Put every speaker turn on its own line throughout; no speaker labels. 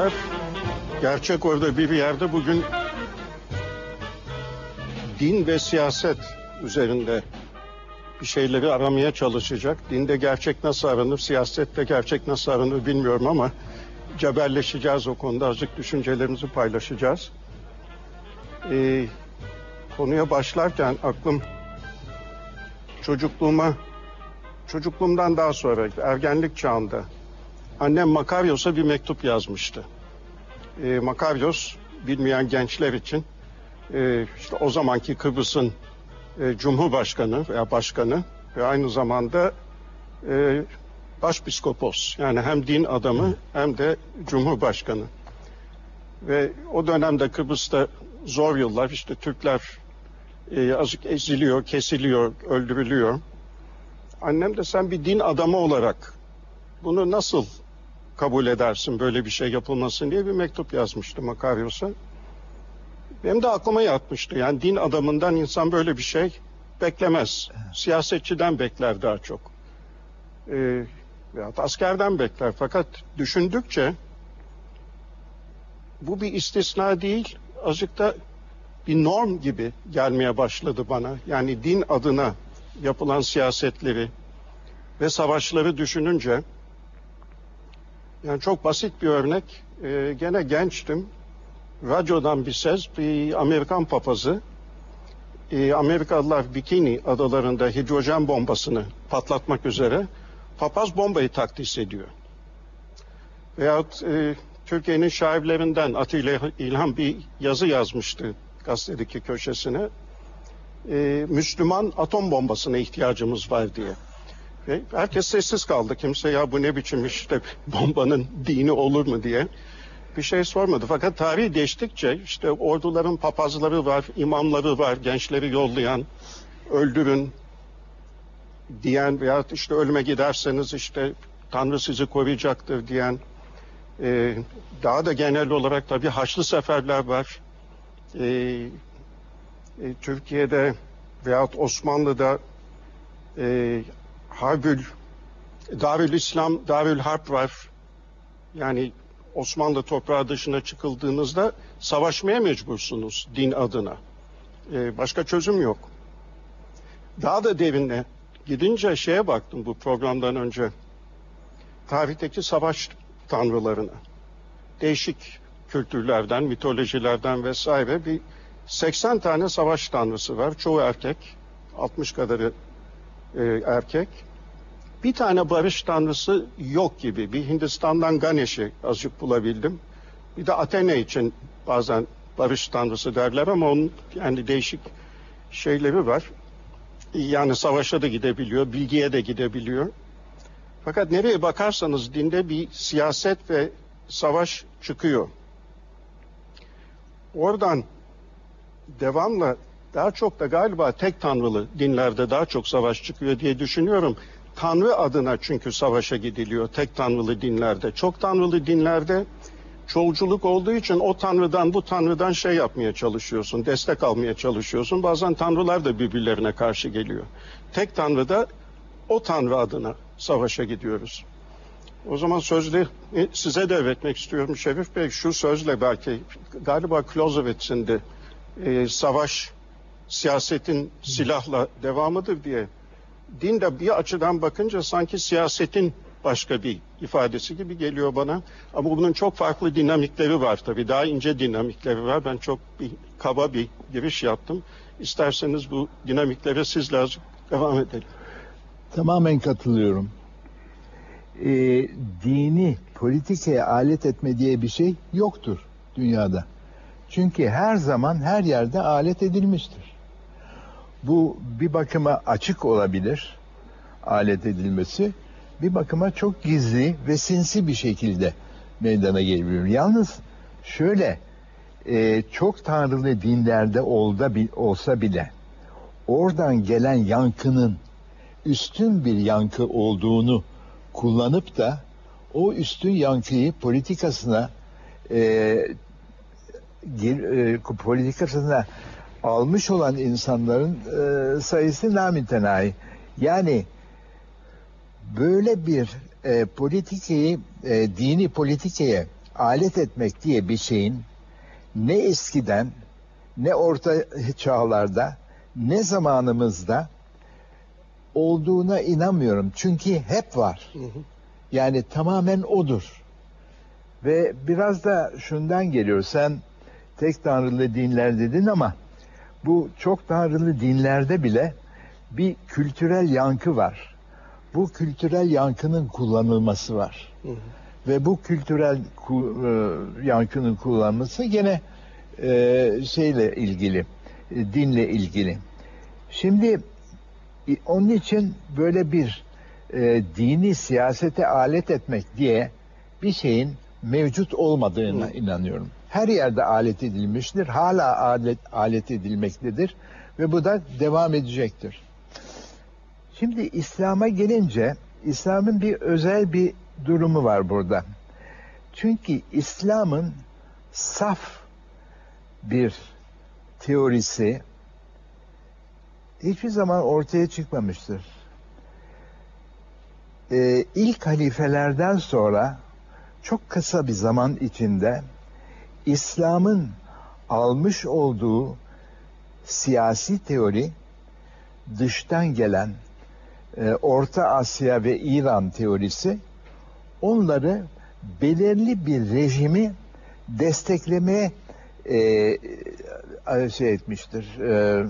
Günler. Gerçek orada bir yerde bugün din ve siyaset üzerinde bir şeyleri aramaya çalışacak. Dinde gerçek nasıl aranır, siyasette gerçek nasıl aranır bilmiyorum ama cebelleşeceğiz o konuda. Azıcık düşüncelerimizi paylaşacağız. Ee, konuya başlarken aklım çocukluğuma, çocukluğumdan daha sonra ergenlik çağında annem Makaryos'a bir mektup yazmıştı. Ee, Makaryos bilmeyen gençler için e, işte o zamanki Kıbrıs'ın e, Cumhurbaşkanı veya başkanı ve aynı zamanda e, başpiskopos yani hem din adamı hem de Cumhurbaşkanı. Ve o dönemde Kıbrıs'ta zor yıllar işte Türkler e, azıcık eziliyor, kesiliyor, öldürülüyor. Annem de sen bir din adamı olarak bunu nasıl kabul edersin böyle bir şey yapılmasın diye bir mektup yazmıştı Makaryos'a. Benim de aklıma yatmıştı. Yani din adamından insan böyle bir şey beklemez. Siyasetçiden bekler daha çok. Ee, veyahut askerden bekler. Fakat düşündükçe bu bir istisna değil. Azıcık da bir norm gibi gelmeye başladı bana. Yani din adına yapılan siyasetleri ve savaşları düşününce yani çok basit bir örnek. Ee, gene gençtim. Radyodan bir ses, bir Amerikan papazı e, Amerikalılar Bikini adalarında hidrojen bombasını patlatmak üzere papaz bombayı takdis ediyor. Veyahut e, Türkiye'nin şairlerinden Atilla İlhan bir yazı yazmıştı gazetedeki köşesine. E, Müslüman atom bombasına ihtiyacımız var diye. Ve herkes sessiz kaldı. Kimse ya bu ne biçim işte bombanın dini olur mu diye bir şey sormadı. Fakat tarih geçtikçe işte orduların papazları var, imamları var, gençleri yollayan, öldürün diyen veya işte ölüme giderseniz işte Tanrı sizi koruyacaktır diyen e, daha da genel olarak tabii Haçlı seferler var. E, e, Türkiye'de veyahut Osmanlı'da e, Harbül, Darül İslam, Darül Harp var. Yani Osmanlı toprağı dışına çıkıldığınızda savaşmaya mecbursunuz din adına. Ee, başka çözüm yok. Daha da derine gidince şeye baktım bu programdan önce. Tarihteki savaş tanrılarına. Değişik kültürlerden, mitolojilerden vesaire bir 80 tane savaş tanrısı var. Çoğu erkek, 60 kadarı e, erkek. Bir tane barış tanrısı yok gibi. Bir Hindistan'dan Ganesh'i azıcık bulabildim. Bir de Athena için bazen barış tanrısı derler ama onun yani değişik şeyleri var. Yani savaşa da gidebiliyor, bilgiye de gidebiliyor. Fakat nereye bakarsanız dinde bir siyaset ve savaş çıkıyor. Oradan devamla daha çok da galiba tek tanrılı dinlerde daha çok savaş çıkıyor diye düşünüyorum. Tanrı adına çünkü savaşa gidiliyor tek tanrılı dinlerde. Çok tanrılı dinlerde çoğulculuk olduğu için o tanrıdan bu tanrıdan şey yapmaya çalışıyorsun, destek almaya çalışıyorsun. Bazen tanrılar da birbirlerine karşı geliyor. Tek tanrıda o tanrı adına savaşa gidiyoruz. O zaman sözle size devretmek istiyorum Şerif Bey. Şu sözle belki galiba Clausewitz'in de e, savaş siyasetin silahla devamıdır diye din de bir açıdan bakınca sanki siyasetin başka bir ifadesi gibi geliyor bana. Ama bunun çok farklı dinamikleri var tabii. Daha ince dinamikleri var. Ben çok bir kaba bir giriş yaptım. İsterseniz bu dinamiklere siz lazım devam edelim.
Tamamen katılıyorum. Ee, dini politikaya alet etme diye bir şey yoktur dünyada. Çünkü her zaman her yerde alet edilmiştir. Bu bir bakıma açık olabilir alet edilmesi. Bir bakıma çok gizli ve sinsi bir şekilde meydana gelebilir. Yalnız şöyle e, çok tanrılı dinlerde olda, olsa bile oradan gelen yankının üstün bir yankı olduğunu kullanıp da o üstün yankıyı politikasına e, e, politikasına almış olan insanların e, sayısı namütenayi. Yani böyle bir e, politikayı, e, dini politikaya alet etmek diye bir şeyin ne eskiden ne orta çağlarda ne zamanımızda olduğuna inanmıyorum. Çünkü hep var. Yani tamamen odur. Ve biraz da şundan geliyor. Sen tek tanrılı dinler dedin ama bu çok tanrılı dinlerde bile bir kültürel yankı var. Bu kültürel yankının kullanılması var. Hı hı. Ve bu kültürel ku, e, yankının kullanılması gene e, şeyle ilgili, e, dinle ilgili. Şimdi e, onun için böyle bir e, dini siyasete alet etmek diye bir şeyin mevcut olmadığına Hı. inanıyorum. Her yerde alet edilmiştir, hala alet, alet edilmektedir ve bu da devam edecektir. Şimdi İslam'a gelince İslam'ın bir özel bir durumu var burada. Çünkü İslam'ın saf bir teorisi hiçbir zaman ortaya çıkmamıştır. Ee, ilk halifelerden sonra çok kısa bir zaman içinde İslam'ın almış olduğu siyasi teori dıştan gelen e, Orta Asya ve İran teorisi onları belirli bir rejimi desteklemeye e, şey etmiştir. E,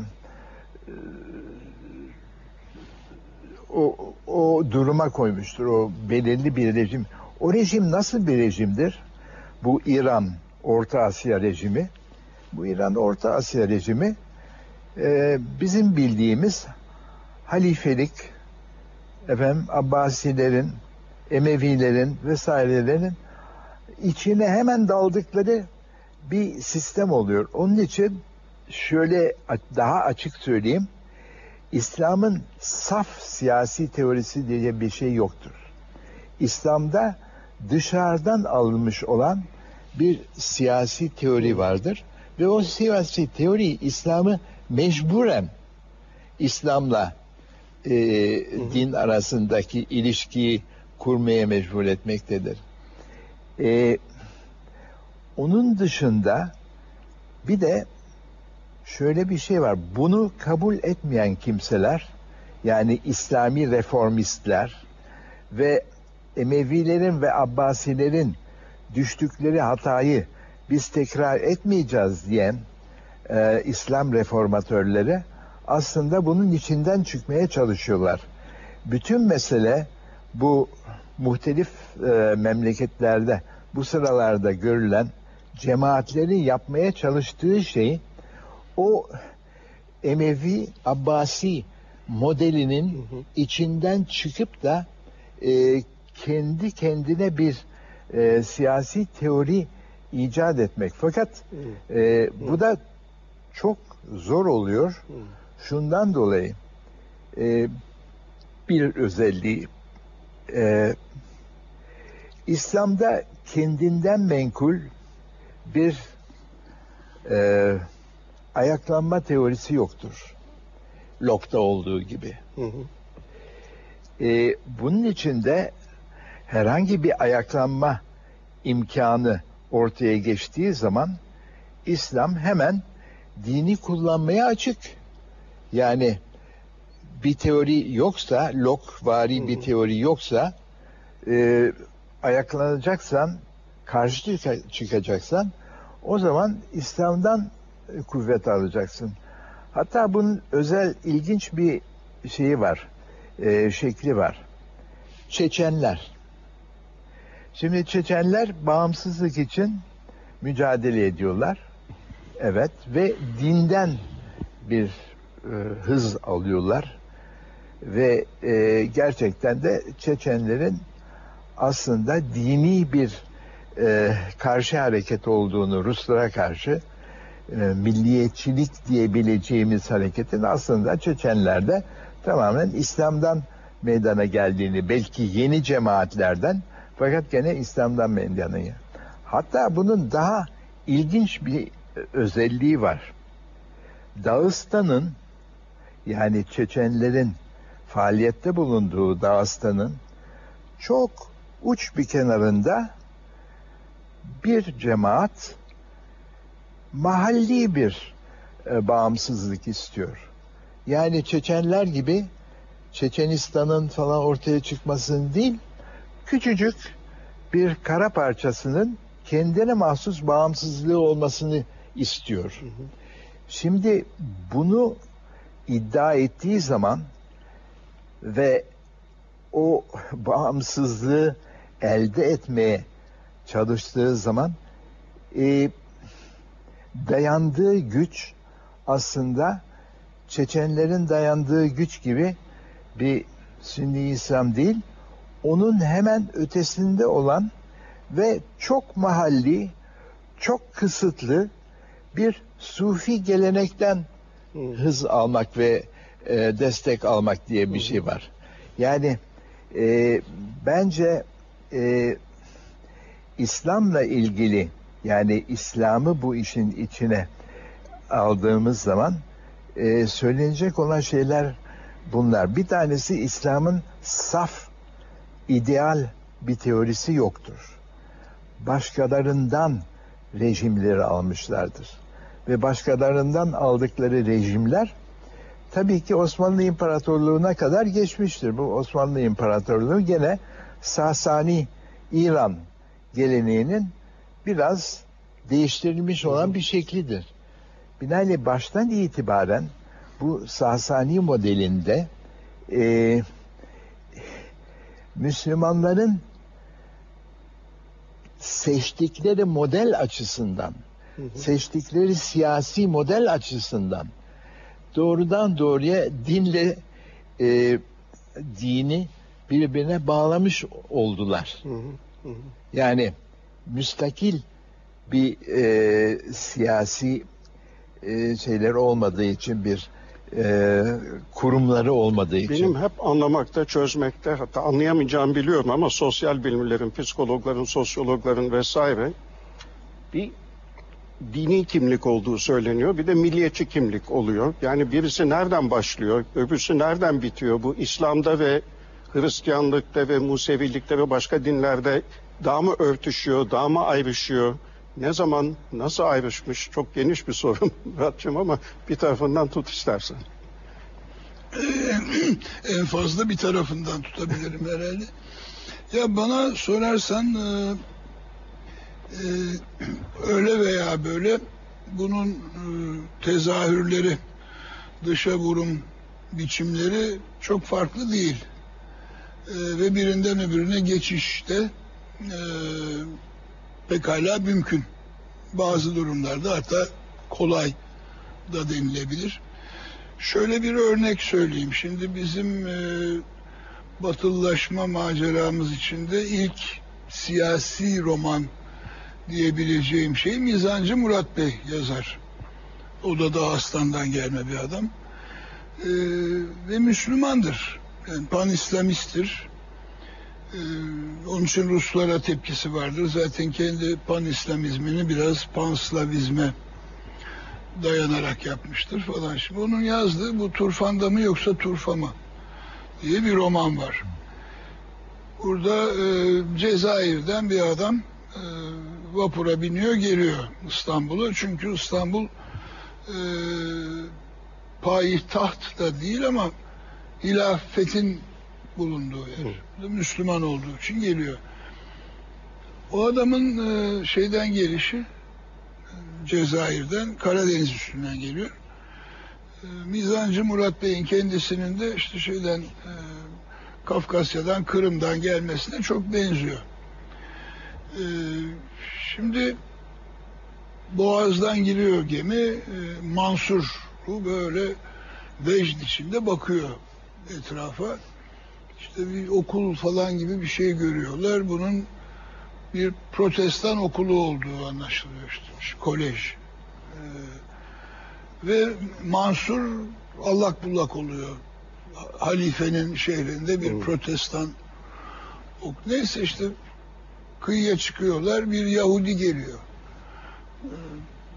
o, o duruma koymuştur. O belirli bir rejim. O rejim nasıl bir rejimdir? Bu İran Orta Asya rejimi. Bu İran Orta Asya rejimi e, bizim bildiğimiz halifelik, efendim Abbasilerin, Emevilerin vesairelerin içine hemen daldıkları bir sistem oluyor. Onun için şöyle daha açık söyleyeyim. İslam'ın saf siyasi teorisi diye bir şey yoktur. İslam'da dışarıdan alınmış olan bir siyasi teori vardır ve o siyasi teori İslam'ı mecburen İslam'la e, din arasındaki ilişkiyi kurmaya mecbur etmektedir. E, onun dışında bir de şöyle bir şey var. Bunu kabul etmeyen kimseler yani İslami reformistler ve Emevilerin ve Abbasilerin düştükleri hatayı biz tekrar etmeyeceğiz diyen e, İslam reformatörleri aslında bunun içinden çıkmaya çalışıyorlar. Bütün mesele bu muhtelif e, memleketlerde bu sıralarda görülen cemaatlerin yapmaya çalıştığı şey o Emevi Abbasi modelinin hı hı. içinden çıkıp da e, kendi kendine bir e, siyasi teori icat etmek. Fakat e, bu da çok zor oluyor. Şundan dolayı e, bir özelliği e, İslam'da kendinden menkul bir e, ayaklanma teorisi yoktur. Locke'da olduğu gibi. Hı hı. E, bunun içinde herhangi bir ayaklanma imkanı ortaya geçtiği zaman İslam hemen dini kullanmaya açık. Yani bir teori yoksa, Locke vari bir teori yoksa e, ayaklanacaksan, karşı çıkacaksan o zaman İslam'dan kuvvet alacaksın. Hatta bunun özel ilginç bir şeyi var, e, şekli var. Çeçenler. Şimdi Çeçenler bağımsızlık için mücadele ediyorlar. Evet ve dinden bir e, hız alıyorlar ve e, gerçekten de Çeçenlerin aslında dini bir e, karşı hareket olduğunu Ruslara karşı e, milliyetçilik diyebileceğimiz hareketin aslında Çeçenlerde tamamen İslam'dan meydana geldiğini belki yeni cemaatlerden fakat gene İslam'dan meydana Hatta bunun daha ilginç bir özelliği var. Dağıstan'ın yani Çeçenlerin faaliyette bulunduğu Dağıstan'ın çok uç bir kenarında bir cemaat mahalli bir e, bağımsızlık istiyor. Yani Çeçenler gibi Çeçenistan'ın falan ortaya çıkmasını değil, küçücük bir kara parçasının kendine mahsus bağımsızlığı olmasını istiyor. Şimdi bunu iddia ettiği zaman ve o bağımsızlığı elde etmeye çalıştığı zaman e, dayandığı güç aslında Çeçenlerin dayandığı güç gibi bir Sünni İslam değil, onun hemen ötesinde olan ve çok mahalli, çok kısıtlı bir Sufi gelenekten hız almak ve e, destek almak diye bir şey var. Yani e, bence e, İslam'la ilgili yani İslam'ı bu işin içine aldığımız zaman e, söylenecek olan şeyler bunlar. Bir tanesi İslam'ın saf, ideal bir teorisi yoktur. Başkalarından rejimleri almışlardır. Ve başkalarından aldıkları rejimler tabii ki Osmanlı İmparatorluğu'na kadar geçmiştir. Bu Osmanlı İmparatorluğu gene Sasani İran geleneğinin biraz değiştirilmiş olan bir şeklidir. Binaenaleyh baştan itibaren bu Sasani modelinde e, Müslümanların seçtikleri model açısından, hı hı. seçtikleri siyasi model açısından doğrudan doğruya dinle e, dini birbirine bağlamış oldular. Hı hı. Yani müstakil bir e, siyasi e, şeyler olmadığı için bir e, kurumları olmadığı için.
Benim hep anlamakta, çözmekte hatta anlayamayacağımı biliyorum ama sosyal bilimlerin, psikologların, sosyologların vesaire bir dini kimlik olduğu söyleniyor. Bir de milliyetçi kimlik oluyor. Yani birisi nereden başlıyor, öbürsü nereden bitiyor? Bu İslam'da ve Hristiyanlıkta ve Musevilikte ve başka dinlerde daha mı örtüşüyor, daha mı ayrışıyor? Ne zaman, nasıl ayrışmış? Çok geniş bir sorun Muratçım ama bir tarafından tut istersen.
en fazla bir tarafından tutabilirim herhalde. Ya bana sorarsan e, e, öyle veya böyle bunun e, tezahürleri, dışa vurum biçimleri çok farklı değil. Ve birinden öbürüne geçişte pekala mümkün. Bazı durumlarda hatta kolay da denilebilir. Şöyle bir örnek söyleyeyim. Şimdi bizim e, batılılaşma maceramız içinde ilk siyasi roman diyebileceğim şey Mizancı Murat Bey yazar. O da Dağıstan'dan gelme bir adam. Ee, ve Müslümandır. Yani pan-İslamisttir. Ee, onun için Ruslara tepkisi vardır. Zaten kendi pan-İslamizmini biraz pan-Slavizme dayanarak yapmıştır falan. Şimdi onun yazdığı bu Turfan'da mı yoksa Turfa mı diye bir roman var. Burada e, Cezayir'den bir adam e, vapura biniyor geliyor İstanbul'a. Çünkü İstanbul e, payitaht da değil ama hilafetin bulunduğu yer. Hı. Müslüman olduğu için geliyor. O adamın e, şeyden gelişi e, Cezayir'den Karadeniz üstünden geliyor. E, Mizancı Murat Bey'in kendisinin de işte şeyden e, Kafkasya'dan Kırım'dan gelmesine çok benziyor. E, şimdi Boğaz'dan giriyor gemi. E, Mansur bu böyle vecd içinde bakıyor etrafa işte bir okul falan gibi bir şey görüyorlar. Bunun bir protestan okulu olduğu anlaşılıyor işte. Kolej. Ee, ve Mansur allak bullak oluyor. Halifenin şehrinde bir hmm. protestan ok. Neyse işte kıyıya çıkıyorlar. Bir Yahudi geliyor. Ee,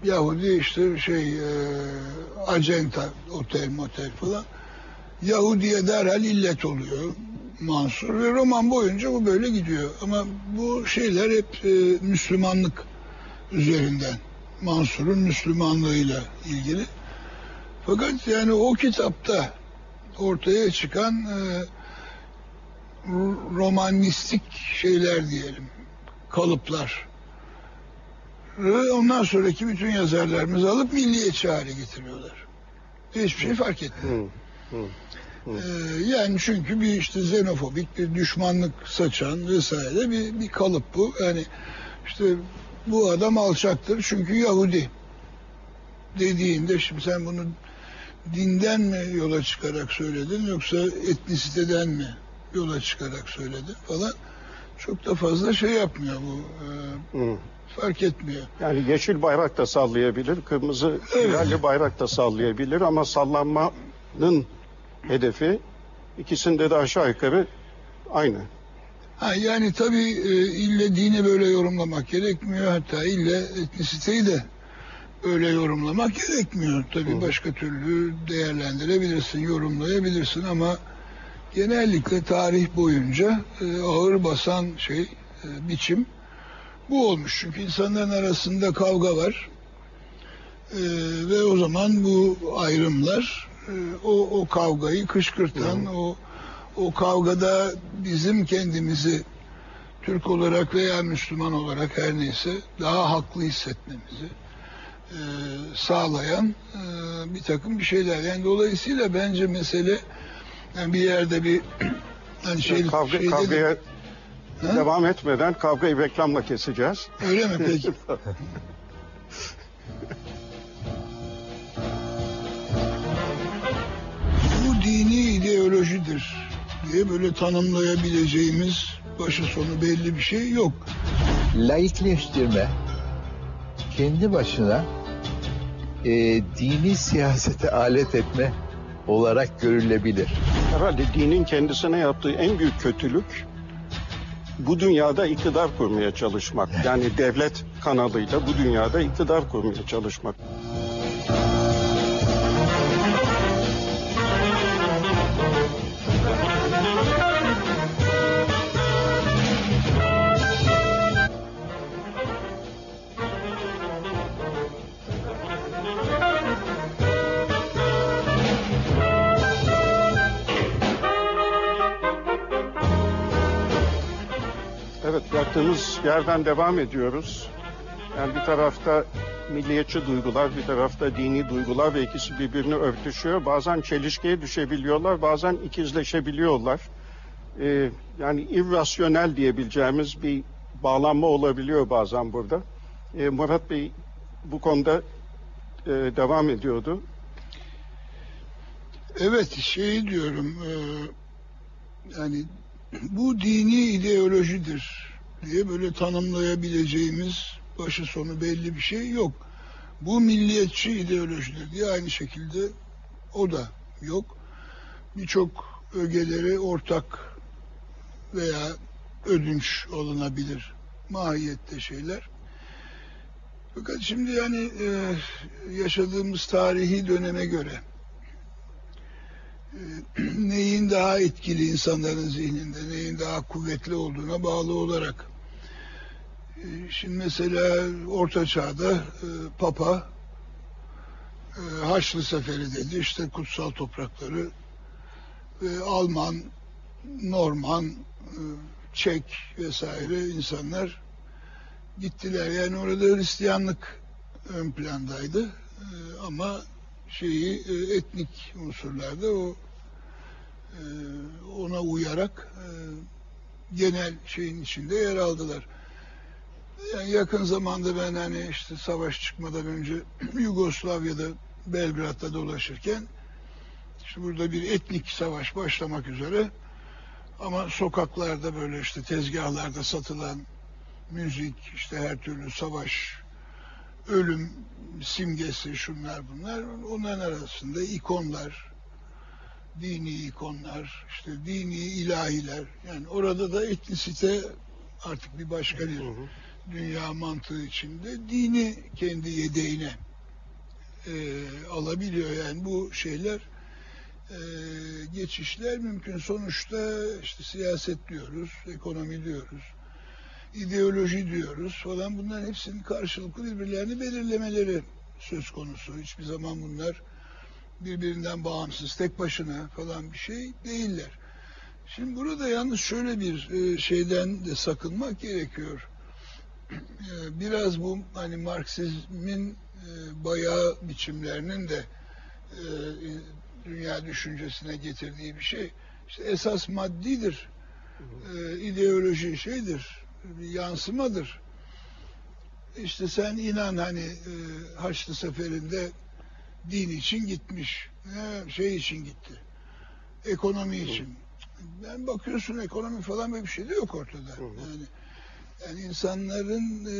Yahudi işte şey e, acenta otel motel falan. Yahudi'ye derhal illet oluyor Mansur ve roman boyunca bu böyle gidiyor. Ama bu şeyler hep e, Müslümanlık üzerinden. Mansur'un Müslümanlığıyla ilgili. Fakat yani o kitapta ortaya çıkan e, romanistik şeyler diyelim, kalıplar. Ondan sonraki bütün yazarlarımız alıp milliyetçi hale getiriyorlar. Hiçbir şey fark etmiyor.
Hı, hı.
Ee, yani çünkü bir işte xenofobik bir düşmanlık saçan vesaire bir, bir kalıp bu. Yani işte bu adam alçaktır çünkü Yahudi dediğinde şimdi sen bunu dinden mi yola çıkarak söyledin yoksa etnisiteden mi yola çıkarak söyledin falan çok da fazla şey yapmıyor bu.
Hı.
fark etmiyor.
Yani yeşil bayrak da sallayabilir, kırmızı
Evet.
bayrak da sallayabilir ama sallanmanın hedefi ikisinde de aşağı yukarı aynı.
Ha, yani tabii e, ille dini böyle yorumlamak gerekmiyor. Hatta ille etnisiteyi de öyle yorumlamak gerekmiyor. Tabii
Hı.
başka türlü değerlendirebilirsin, yorumlayabilirsin ama genellikle tarih boyunca e, ağır basan şey, e, biçim bu olmuş. Çünkü insanların arasında kavga var. E, ve o zaman bu ayrımlar o, o kavgayı kışkırtan, o o kavgada bizim kendimizi Türk olarak veya Müslüman olarak her neyse daha haklı hissetmemizi e, sağlayan e, bir takım bir şeyler. Yani dolayısıyla bence mesele yani bir yerde bir hani şey,
Kavga,
şey
kavgaya
dedim, Ha?
devam etmeden kavgayı reklamla keseceğiz.
öyle mi peki? ideolojidir diye böyle tanımlayabileceğimiz başı sonu belli bir şey yok.
Laikleştirme kendi başına e, dini siyasete alet etme olarak görülebilir.
Herhalde dinin kendisine yaptığı en büyük kötülük bu dünyada iktidar kurmaya çalışmak. Yani devlet kanalıyla bu dünyada iktidar kurmaya çalışmak. Bıraktığımız yerden devam ediyoruz. Yani bir tarafta milliyetçi duygular, bir tarafta dini duygular ve ikisi birbirini örtüşüyor. Bazen çelişkiye düşebiliyorlar, bazen ikizleşebiliyorlar. Ee, yani irrasyonel diyebileceğimiz bir bağlanma olabiliyor bazen burada. Ee, Murat Bey bu konuda e, devam ediyordu.
Evet şeyi diyorum e, yani bu dini ideolojidir diye böyle tanımlayabileceğimiz başı sonu belli bir şey yok. Bu milliyetçi ideolojidir diye aynı şekilde o da yok. Birçok ögeleri ortak veya ödünç alınabilir mahiyette şeyler. Fakat şimdi yani e, yaşadığımız tarihi döneme göre neyin daha etkili insanların zihninde, neyin daha kuvvetli olduğuna bağlı olarak. E, Şimdi mesela Orta Çağ'da e, Papa e, Haçlı Seferi dedi, işte kutsal toprakları ve Alman, Norman, e, Çek vesaire insanlar gittiler. Yani orada Hristiyanlık ön plandaydı E, ama şeyi e, etnik unsurlarda o e, ona uyarak e, genel şeyin içinde yer aldılar. Yani yakın zamanda ben hani işte savaş çıkmadan önce Yugoslavya'da Belgrad'da dolaşırken işte burada bir etnik savaş başlamak üzere ama sokaklarda böyle işte tezgahlarda satılan müzik işte her türlü savaş ölüm simgesi şunlar bunlar onların arasında ikonlar dini ikonlar işte dini ilahiler yani orada da etnisite artık bir başka bir. Dünya mantığı içinde dini kendi yedeğine e, alabiliyor yani bu şeyler e, geçişler mümkün. Sonuçta işte siyaset diyoruz, ekonomi diyoruz, ideoloji diyoruz falan bunların hepsinin karşılıklı birbirlerini belirlemeleri söz konusu. Hiçbir zaman bunlar birbirinden bağımsız, tek başına falan bir şey değiller. Şimdi burada yalnız şöyle bir e, şeyden de sakınmak gerekiyor. E, biraz bu hani Marksizmin e, bayağı biçimlerinin de dünya düşüncesine getirdiği bir şey. İşte esas maddidir. ideoloji şeydir, bir yansımadır. İşte sen inan hani Haçlı Seferi'nde din için gitmiş. Şey için gitti. Ekonomi için. Ben bakıyorsun ekonomi falan böyle bir şey de yok ortada. Yani yani insanların e,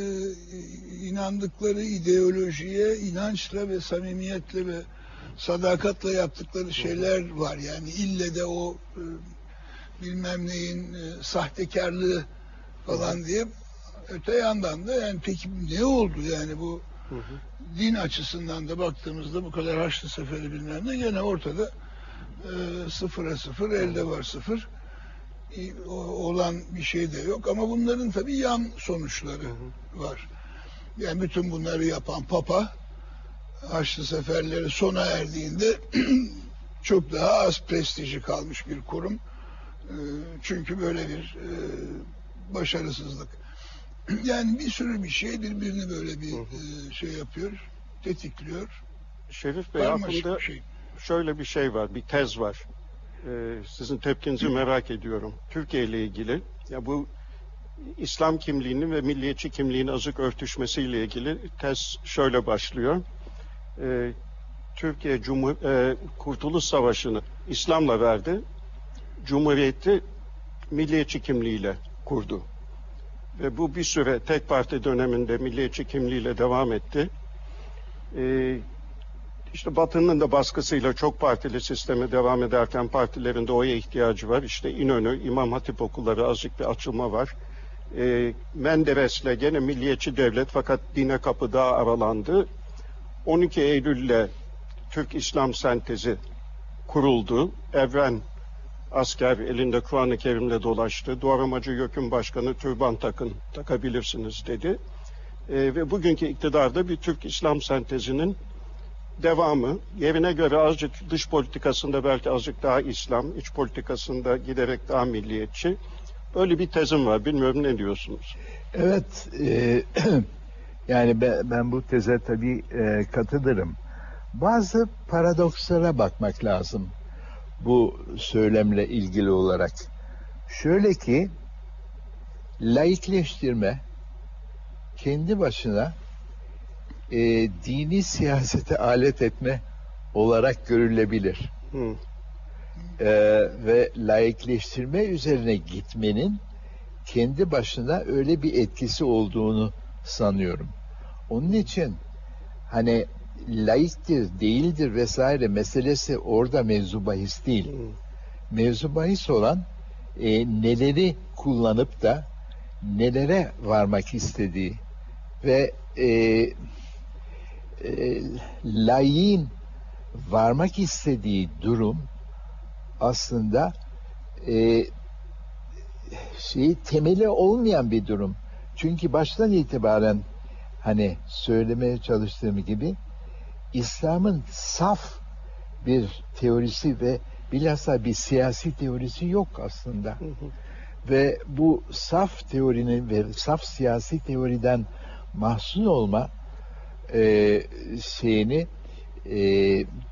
inandıkları ideolojiye inançla ve samimiyetle ve sadakatle yaptıkları şeyler var. Yani ille de o e, bilmem neyin e, sahtekarlığı falan diye öte yandan da yani peki ne oldu yani bu hı hı. din açısından da baktığımızda bu kadar Haçlı Seferi bilmem ne gene ortada e, sıfıra sıfır elde var sıfır olan bir şey de yok ama bunların tabii yan sonuçları var. Yani bütün bunları yapan Papa Haçlı seferleri sona erdiğinde çok daha az prestiji kalmış bir kurum. E, çünkü böyle bir e, başarısızlık. Yani bir sürü bir şey birbirini böyle bir. E, şey yapıyor, tetikliyor.
Şerif Bey aklımda şey. şöyle bir şey var, bir tez var. Ee, sizin tepkinizi merak ediyorum. Türkiye ile ilgili. Ya bu İslam kimliğinin ve milliyetçi kimliğin azık örtüşmesiyle ilgili tez şöyle başlıyor. Ee, Türkiye Cumhur e, Kurtuluş Savaşı'nı İslam'la verdi. Cumhuriyeti milliyetçi kimliğiyle kurdu. Ve bu bir süre tek parti döneminde milliyetçi kimliğiyle devam etti. Ee, işte Batı'nın da baskısıyla çok partili sisteme devam ederken partilerin de oya ihtiyacı var. İşte İnönü, İmam Hatip okulları azıcık bir açılma var. E, Menderes'le gene milliyetçi devlet fakat dine kapı daha aralandı. 12 Eylül'le Türk İslam sentezi kuruldu. Evren asker elinde Kur'an-ı Kerim'le dolaştı. Doğramacı YÖK'ün başkanı türban takın, takabilirsiniz dedi. E, ve bugünkü iktidarda bir Türk İslam sentezinin devamı yerine göre azıcık dış politikasında belki azıcık daha İslam, iç politikasında giderek daha milliyetçi. Öyle bir tezim var. Bilmiyorum ne diyorsunuz?
Evet. E, yani ben, ben bu teze tabii e, katılırım. Bazı paradokslara bakmak lazım bu söylemle ilgili olarak. Şöyle ki laikleştirme kendi başına e, dini siyasete alet etme olarak görülebilir. Hı. E, ve laikleştirme üzerine gitmenin kendi başına öyle bir etkisi olduğunu sanıyorum. Onun için hani laiktir, değildir vesaire meselesi orada mevzu bahis değil. Hı. Mevzu bahis olan e, neleri kullanıp da nelere varmak istediği ve e, e, layığın varmak istediği durum aslında e, şey temeli olmayan bir durum. Çünkü baştan itibaren hani söylemeye çalıştığım gibi İslam'ın saf bir teorisi ve bilhassa bir siyasi teorisi yok aslında. Hı hı. Ve bu saf teorinin ve saf siyasi teoriden mahzun olma e, şeyini e,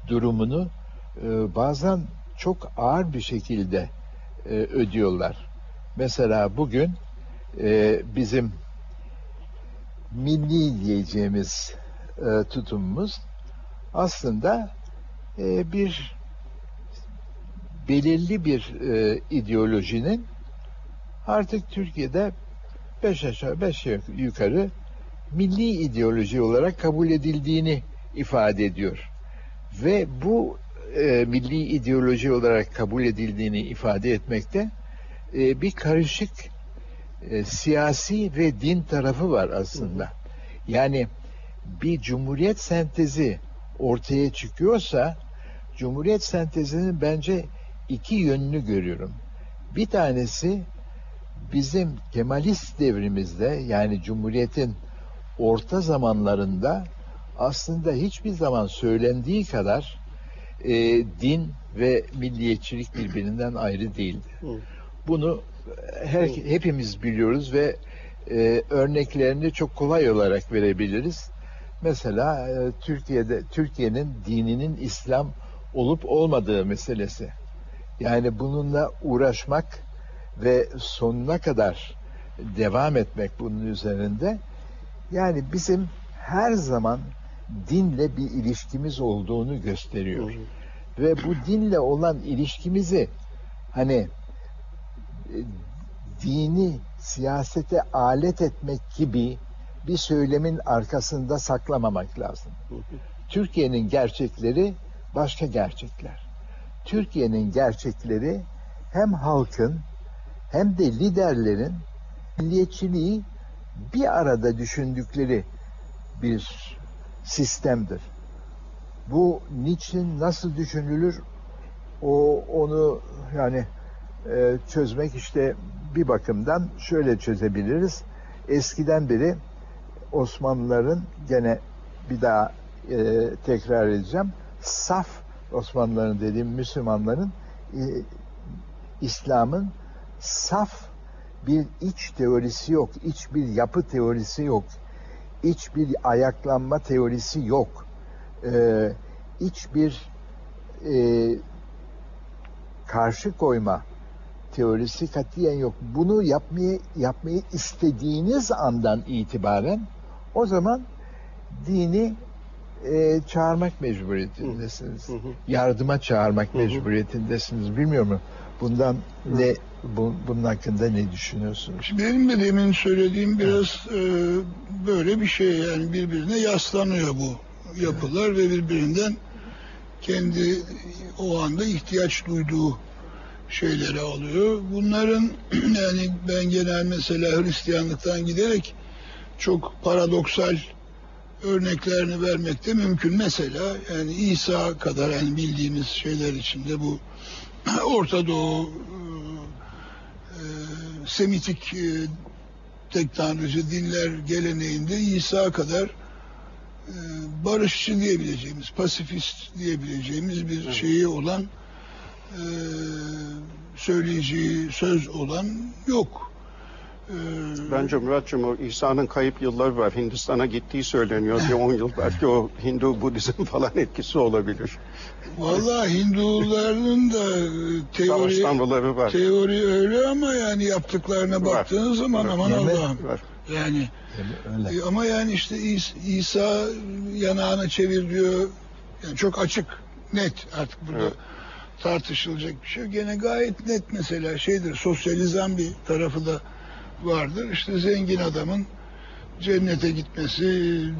durumunu e, bazen çok ağır bir şekilde e, ödüyorlar. Mesela bugün e, bizim milli diyeceğimiz e, tutumumuz aslında e, bir belirli bir e, ideolojinin artık Türkiye'de beş aşağı beş yukarı milli ideoloji olarak kabul edildiğini ifade ediyor. Ve bu e, milli ideoloji olarak kabul edildiğini ifade etmekte e, bir karışık e, siyasi ve din tarafı var aslında. Yani bir cumhuriyet sentezi ortaya çıkıyorsa Cumhuriyet sentezinin bence iki yönünü görüyorum. Bir tanesi bizim Kemalist devrimizde yani Cumhuriyet'in orta zamanlarında aslında hiçbir zaman söylendiği kadar e, din ve milliyetçilik birbirinden ayrı değildi. Bunu her, hepimiz biliyoruz ve e, örneklerini çok kolay olarak verebiliriz. Mesela e, Türkiye'de Türkiye'nin dininin İslam olup olmadığı meselesi. Yani bununla uğraşmak ve sonuna kadar devam etmek bunun üzerinde. Yani bizim her zaman dinle bir ilişkimiz olduğunu gösteriyor. Ve bu dinle olan ilişkimizi hani e, dini siyasete alet etmek gibi bir söylemin arkasında saklamamak lazım. Türkiye'nin gerçekleri başka gerçekler. Türkiye'nin gerçekleri hem halkın hem de liderlerin milliyetçiliği bir arada düşündükleri bir sistemdir. Bu niçin nasıl düşünülür o onu yani e, çözmek işte bir bakımdan şöyle çözebiliriz. Eskiden beri Osmanlıların gene bir daha e, tekrar edeceğim. Saf Osmanlıların dediğim Müslümanların e, İslam'ın saf bir iç teorisi yok, iç bir yapı teorisi yok, iç bir ayaklanma teorisi yok, ee, iç bir e, karşı koyma teorisi katiyen yok. Bunu yapmayı yapmayı istediğiniz andan itibaren o zaman dini e, çağırmak mecburiyetindesiniz. Hı hı. Yardıma çağırmak hı hı. mecburiyetindesiniz. Bilmiyorum bundan hı. ne bu, bunun hakkında ne düşünüyorsunuz?
Benim de demin söylediğim biraz e, böyle bir şey yani birbirine yaslanıyor bu yapılar ve birbirinden kendi o anda ihtiyaç duyduğu şeyleri alıyor. Bunların yani ben genel mesela Hristiyanlıktan giderek çok paradoksal örneklerini vermek de mümkün. Mesela yani İsa kadar yani bildiğimiz şeyler içinde bu Orta Doğu Semitik e, teknoloji dinler geleneğinde İsa kadar e, barışçı diyebileceğimiz, pasifist diyebileceğimiz bir evet. şeyi olan e, söyleyeceği söz olan yok.
Bence Muratcığım o İsa'nın kayıp yılları var. Hindistan'a gittiği söyleniyor. Bir 10 yıl belki o Hindu Budizm falan etkisi olabilir.
Vallahi Hinduların da teori, var. teori öyle ama yani yaptıklarına var. baktığın zaman var. aman Allah'ım. Yani öyle. E, ama yani işte İsa yanağını çevir diyor. Yani çok açık, net artık burada. Evet tartışılacak bir şey. Gene gayet net mesela şeydir sosyalizan bir tarafı da vardır. İşte zengin adamın cennete gitmesi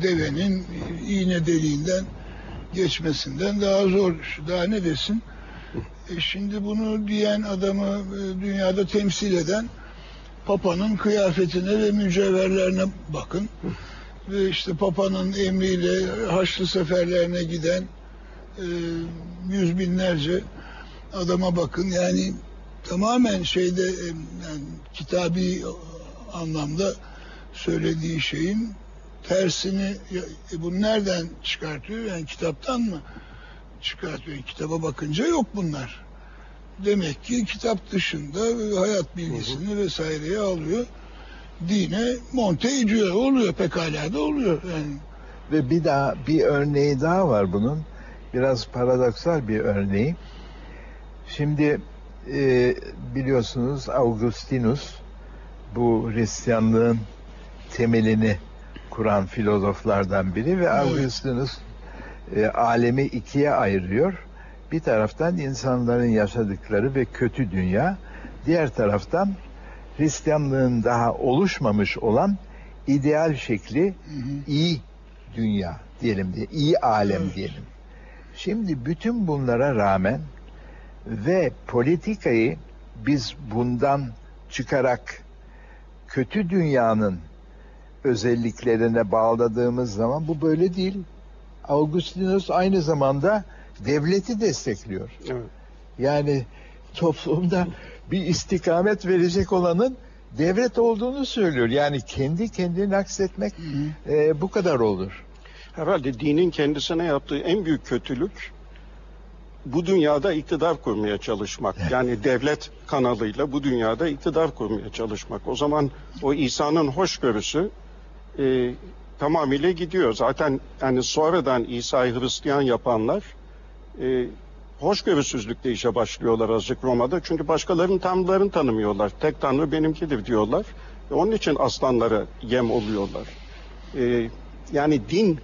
devenin iğne deliğinden geçmesinden daha zor. Daha ne desin? E şimdi bunu diyen adamı e, dünyada temsil eden Papa'nın kıyafetine ve mücevherlerine bakın. Ve işte Papa'nın emriyle Haçlı seferlerine giden e, yüz binlerce adama bakın. Yani tamamen şeyde e, yani kitabi anlamda söylediği şeyin tersini e, bunu nereden çıkartıyor? Yani kitaptan mı çıkartıyor? kitaba bakınca yok bunlar. Demek ki kitap dışında hayat bilgisini hı hı. vesaireye alıyor. Dine monte ediyor. Oluyor pekala da oluyor. Yani.
Ve bir daha bir örneği daha var bunun. Biraz paradoksal bir örneği. Şimdi e, biliyorsunuz Augustinus bu Hristiyanlığın temelini kuran filozoflardan biri ve Augustinus e, alemi ikiye ayırıyor. Bir taraftan insanların yaşadıkları ve kötü dünya, diğer taraftan Hristiyanlığın daha oluşmamış olan ideal şekli hı hı. iyi dünya diyelim diye, iyi alem diyelim. Şimdi bütün bunlara rağmen ve politikayı biz bundan çıkarak kötü dünyanın özelliklerine bağladığımız zaman bu böyle değil. Augustinus aynı zamanda devleti destekliyor.
Evet.
Yani toplumda bir istikamet verecek olanın devlet olduğunu söylüyor. Yani kendi kendini aksetmek e, bu kadar olur.
Herhalde dinin kendisine yaptığı en büyük kötülük bu dünyada iktidar kurmaya çalışmak. Yani devlet kanalıyla bu dünyada iktidar kurmaya çalışmak. O zaman o İsa'nın hoşgörüsü e, tamamıyla gidiyor. Zaten yani sonradan İsa'yı Hristiyan yapanlar e, hoşgörüsüzlükle işe başlıyorlar azıcık Roma'da. Çünkü başkalarının tanrılarını tanımıyorlar. Tek tanrı benimkidir diyorlar. Ve onun için aslanlara yem oluyorlar. E, yani din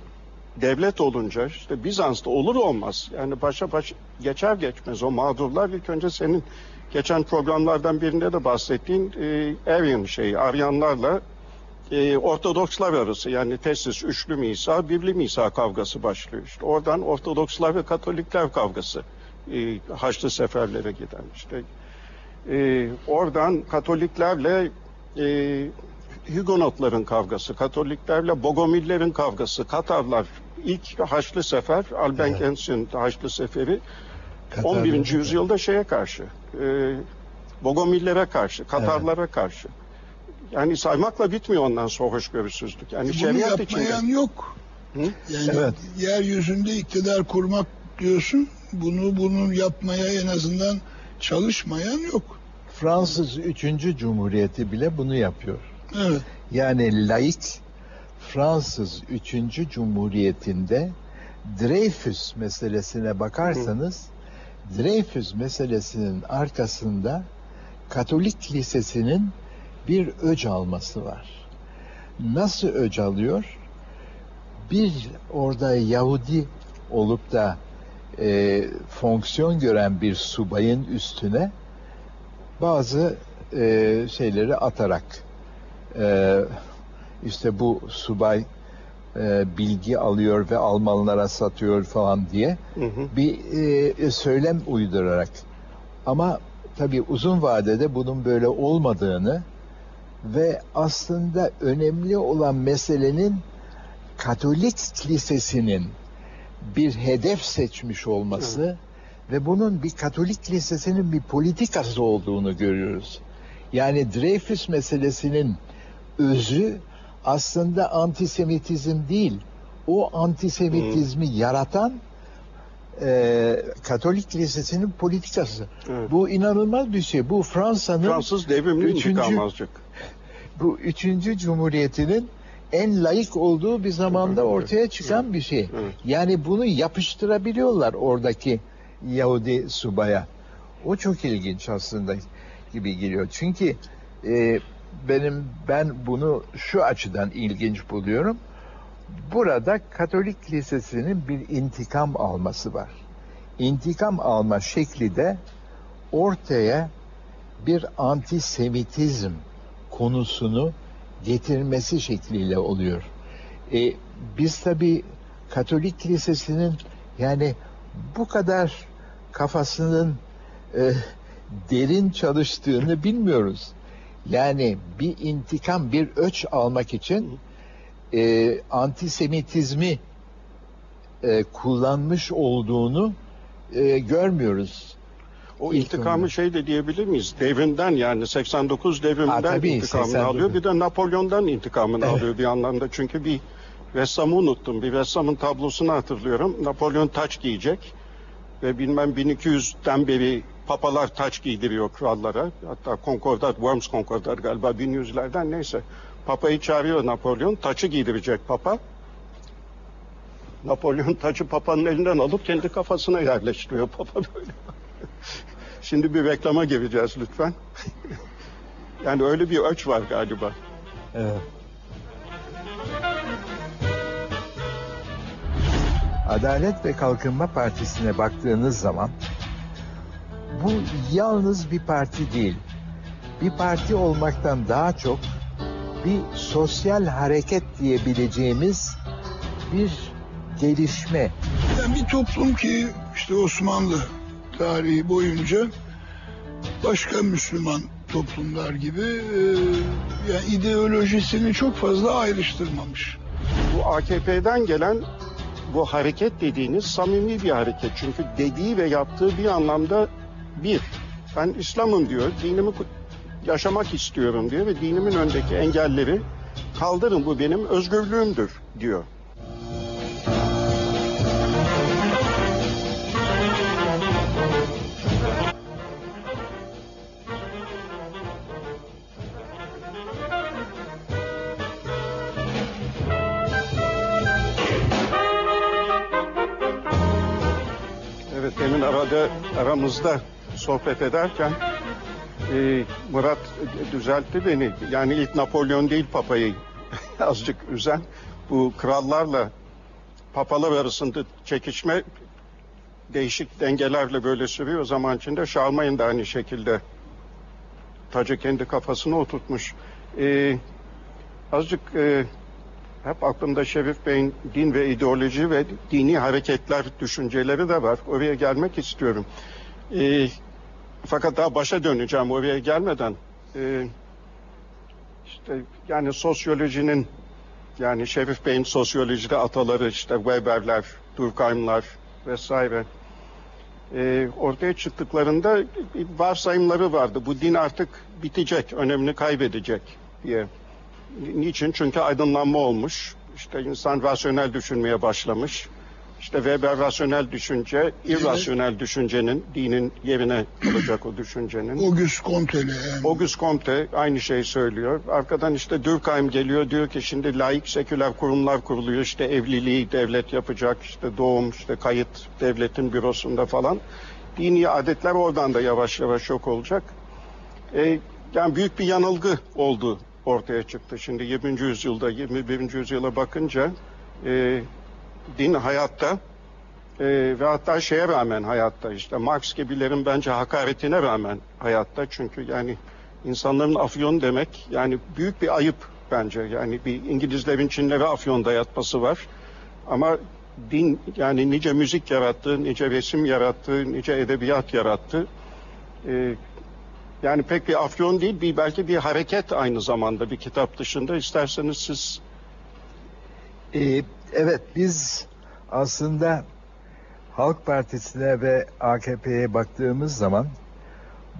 devlet olunca işte Bizans'ta olur olmaz. Yani başa baş geçer geçmez o mağdurlar ilk önce senin geçen programlardan birinde de bahsettiğin e, Arian şeyi, Aryanlarla e, Ortodokslar arası yani tesis üçlü misa, birli misa kavgası başlıyor. İşte oradan Ortodokslar ve Katolikler kavgası e, Haçlı seferlere giden işte. E, oradan Katoliklerle e, Hugonotların kavgası, Katoliklerle Bogomillerin kavgası, Katarlar ilk Haçlı Sefer, Albengensin Haçlı Seferi
Katar'da
11.
da-
yüzyılda şeye karşı, e, Bogomillere karşı, Katarlara karşı. Yani saymakla bitmiyor ondan sonra hoşgörüsüzlük. Yani
Bunu
şeriat içinde.
yapmayan yok.
Hı?
Yani
Evet.
yeryüzünde iktidar kurmak diyorsun. Bunu bunu yapmaya en azından çalışmayan yok.
Fransız 3. Cumhuriyeti bile bunu yapıyor.
Evet.
Yani laik Fransız 3. Cumhuriyeti'nde Dreyfus meselesine bakarsanız Dreyfus meselesinin arkasında Katolik Lisesi'nin bir öc alması var. Nasıl öc alıyor? Bir orada Yahudi olup da e, fonksiyon gören bir subayın üstüne bazı e, şeyleri atarak e, işte bu subay e, bilgi alıyor ve Almanlara satıyor falan diye
Hı hı.
bir e, söylem uydurarak ama tabii uzun vadede bunun böyle olmadığını ve aslında önemli olan meselenin Katolik Lisesi'nin bir hedef seçmiş olması ve bunun bir Katolik Lisesi'nin bir politikası olduğunu görüyoruz. Yani Dreyfus meselesinin özü aslında antisemitizm değil. O antisemitizmi yaratan e, Katolik Lisesi'nin politikası.
Evet.
Bu inanılmaz bir şey. Bu Fransa'nın
Fransız devrimi
Üçüncü- bu üçüncü cumhuriyetinin en layık olduğu bir zamanda
Evet,
ortaya çıkan bir şey.
Evet.
Yani bunu yapıştırabiliyorlar oradaki Yahudi subaya. O çok ilginç aslında gibi geliyor. Çünkü e, benim ben bunu şu açıdan ilginç buluyorum. Burada Katolik Lisesi'nin bir intikam alması var. İntikam alma şekli de ortaya bir antisemitizm konusunu getirmesi şekliyle oluyor. E, biz tabi Katolik Lisesi'nin yani bu kadar kafasının e, derin çalıştığını bilmiyoruz. Yani bir intikam, bir öç almak için e, antisemitizmi e, kullanmış olduğunu e, görmüyoruz.
O
İlk
intikamı şey de diyebilir miyiz? Devrimden yani 89 devriminden
Ha, tabii,
intikamını
89.
alıyor. Bir de Napolyon'dan intikamını
Evet.
alıyor bir anlamda. Çünkü bir ressamı unuttum. Bir ressamın tablosunu hatırlıyorum. Napolyon taç giyecek. Ve bilmem 1200'den beri papalar taç giydiriyor krallara. Hatta Concordat, Worms Concordat galiba 1100'lerden neyse. Papayı çağırıyor Napolyon. Taçı giydirecek papa. Napolyon taçı papanın elinden alıp kendi kafasına yerleştiriyor papa böyle. Şimdi bir reklama gireceğiz lütfen. yani öyle bir ölç var galiba.
Evet. Adalet ve Kalkınma Partisi'ne baktığınız zaman bu yalnız bir parti değil. Bir parti olmaktan daha çok bir sosyal hareket diyebileceğimiz bir gelişme.
Yani bir toplum ki işte Osmanlı tarihi boyunca başka Müslüman toplumlar gibi e, yani ideolojisini çok fazla ayrıştırmamış.
Bu AKP'den gelen bu hareket dediğiniz samimi bir hareket. Çünkü dediği ve yaptığı bir anlamda bir. Ben İslam'ım diyor, dinimi yaşamak istiyorum diyor ve dinimin öndeki engelleri kaldırın bu benim özgürlüğümdür diyor. Evet demin arada aramızda sohbet ederken e, Murat düzeltti beni. Yani ilk Napolyon değil papayı azıcık üzen. Bu krallarla papalar arasında çekişme değişik dengelerle böyle sürüyor. O zaman içinde Şarmayın da aynı şekilde tacı kendi kafasına oturtmuş. E, azıcık e, hep aklımda Şerif Bey'in din ve ideoloji ve dini hareketler düşünceleri de var. Oraya gelmek istiyorum. E, fakat daha başa döneceğim oraya gelmeden. E, işte yani sosyolojinin yani Şerif Bey'in sosyolojide ataları işte Weber'ler, Durkheim'lar vesaire e, ortaya çıktıklarında varsayımları vardı. Bu din artık bitecek, önemini kaybedecek diye. Niçin? Çünkü aydınlanma olmuş. İşte insan rasyonel düşünmeye başlamış. İşte Weber rasyonel düşünce, irrasyonel düşüncenin, dinin yerine alacak o düşüncenin.
Auguste Comte'le yani.
Auguste Comte aynı şeyi söylüyor. Arkadan işte Durkheim geliyor diyor ki şimdi laik seküler kurumlar kuruluyor. İşte evliliği devlet yapacak. işte doğum, işte kayıt devletin bürosunda falan. Dini adetler oradan da yavaş yavaş yok olacak. E, yani büyük bir yanılgı oldu ortaya çıktı. Şimdi 20. yüzyılda 21. yüzyıla bakınca e, din hayatta e, ve hatta şeye rağmen hayatta işte Marx gibilerin bence hakaretine rağmen hayatta çünkü yani insanların afyon demek yani büyük bir ayıp bence yani bir İngilizlerin Çinlere afyon dayatması var ama din yani nice müzik yarattı, nice resim yarattı, nice edebiyat yarattı. Ee, yani pek bir afyon değil, bir belki bir hareket aynı zamanda bir kitap dışında. İsterseniz siz
Ee, evet biz aslında Halk Partisi'ne ve AKP'ye baktığımız zaman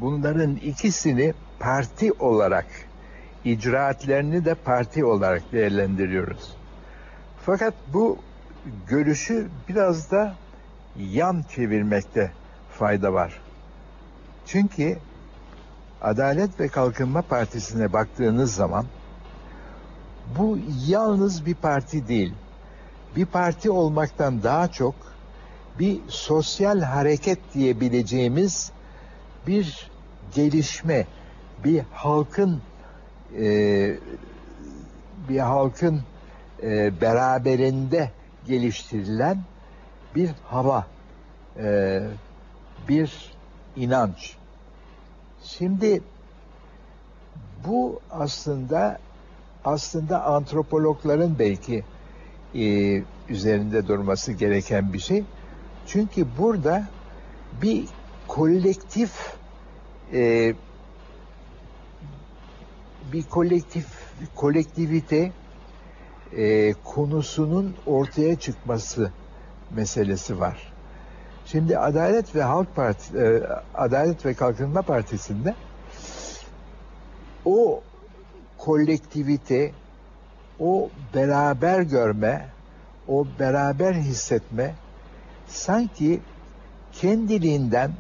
bunların ikisini parti olarak icraatlerini de parti olarak değerlendiriyoruz. Fakat bu görüşü biraz da yan çevirmekte fayda var. Çünkü Adalet ve Kalkınma Partisi'ne baktığınız zaman bu yalnız bir parti değil. Bir parti olmaktan daha çok bir sosyal hareket diyebileceğimiz bir gelişme, bir halkın e, bir halkın e, beraberinde geliştirilen bir hava, e, bir inanç. Şimdi bu aslında aslında antropologların belki e, üzerinde durması gereken bir şey. Çünkü burada bir kolektif e, bir kolektif kolektivite e, konusunun ortaya çıkması meselesi var. Şimdi Adalet ve Halk Parti e, Adalet ve Kalkınma Partisi'nde o kolektivite, o beraber görme, o beraber hissetme sanki kendiliğinden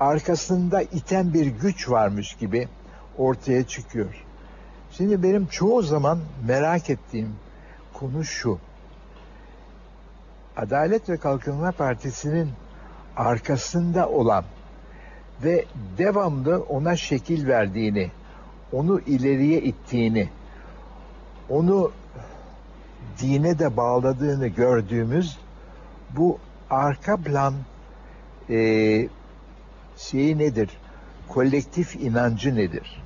arkasında iten bir güç varmış gibi ortaya çıkıyor. Şimdi benim çoğu zaman merak ettiğim konu şu. Adalet ve Kalkınma Partisi'nin arkasında olan ve devamlı ona şekil verdiğini, onu ileriye ittiğini, onu dine de bağladığını gördüğümüz bu arka plan e, şeyi nedir? Kolektif inancı nedir?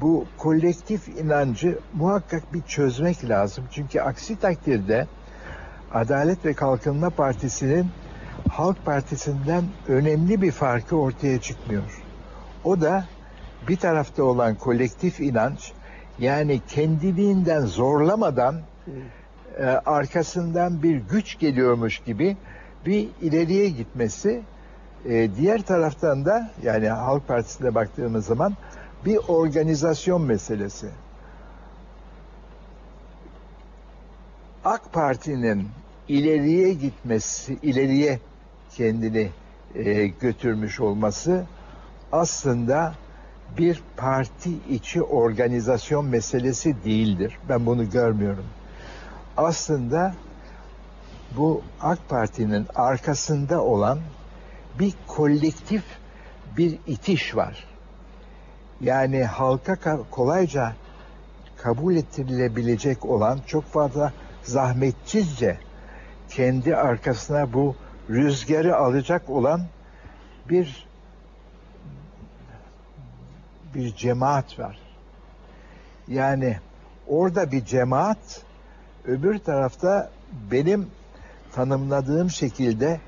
Bu kolektif inancı muhakkak bir çözmek lazım. Çünkü aksi takdirde Adalet ve Kalkınma Partisi'nin Halk Partisi'nden önemli bir farkı ortaya çıkmıyor. O da bir tarafta olan kolektif inanç yani kendiliğinden zorlamadan e, arkasından bir güç geliyormuş gibi bir ileriye gitmesi e, diğer taraftan da yani Halk Partisi'ne baktığımız zaman bir organizasyon meselesi. AK Parti'nin ileriye gitmesi, ileriye kendini e, götürmüş olması aslında bir parti içi organizasyon meselesi değildir. Ben bunu görmüyorum. Aslında bu AK Parti'nin arkasında olan bir kolektif bir itiş var. Yani halka ka- kolayca kabul ettirilebilecek olan çok fazla zahmetsizce kendi arkasına bu rüzgarı alacak olan bir bir cemaat var. Yani orada bir cemaat, öbür tarafta benim tanımladığım şekilde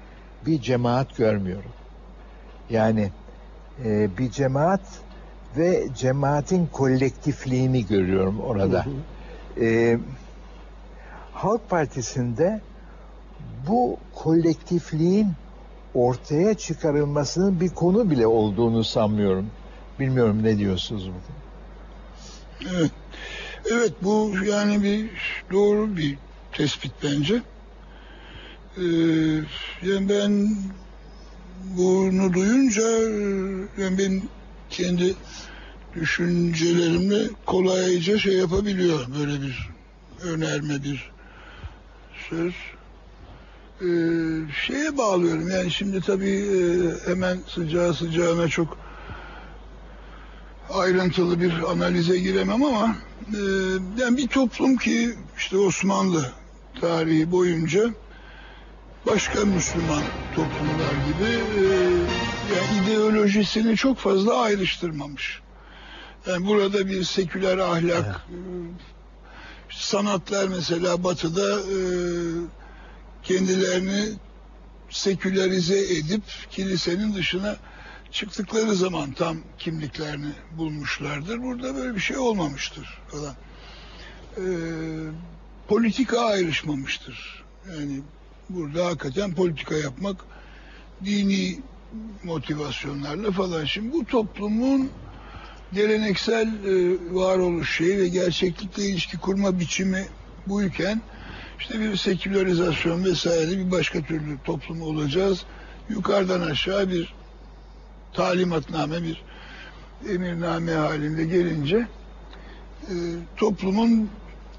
bir cemaat görmüyorum. Yani e, bir cemaat ve cemaatin kolektifliğini görüyorum orada.
Hı hı.
E, Halk Partisi'nde bu kolektifliğin ortaya çıkarılmasının bir konu bile olduğunu sanmıyorum. Bilmiyorum ne diyorsunuz bugün?
Evet. Evet bu yani bir doğru bir tespit bence. Ee, yani ben bunu duyunca yani benim kendi düşüncelerimle kolayca şey yapabiliyor böyle bir önerme bir söz. Ee, şeye bağlıyorum yani şimdi tabii e, hemen sıcağı sıcağına çok ayrıntılı bir analize giremem ama e, yani bir toplum ki işte Osmanlı tarihi boyunca başka Müslüman toplumlar gibi e, yani ideolojisini çok fazla ayrıştırmamış. Yani burada bir seküler ahlak, e, sanatlar mesela batıda e, kendilerini sekülerize edip kilisenin dışına çıktıkları zaman tam kimliklerini bulmuşlardır. Burada böyle bir şey olmamıştır falan. Ee, politika ayrışmamıştır. Yani burada hakikaten politika yapmak dini motivasyonlarla falan. Şimdi bu toplumun geleneksel e, varoluş şeyi ve gerçeklikle ilişki kurma biçimi buyken işte bir sekülerizasyon vesaire bir başka türlü toplum olacağız. Yukarıdan aşağı bir talimatname bir emirname halinde gelince e, toplumun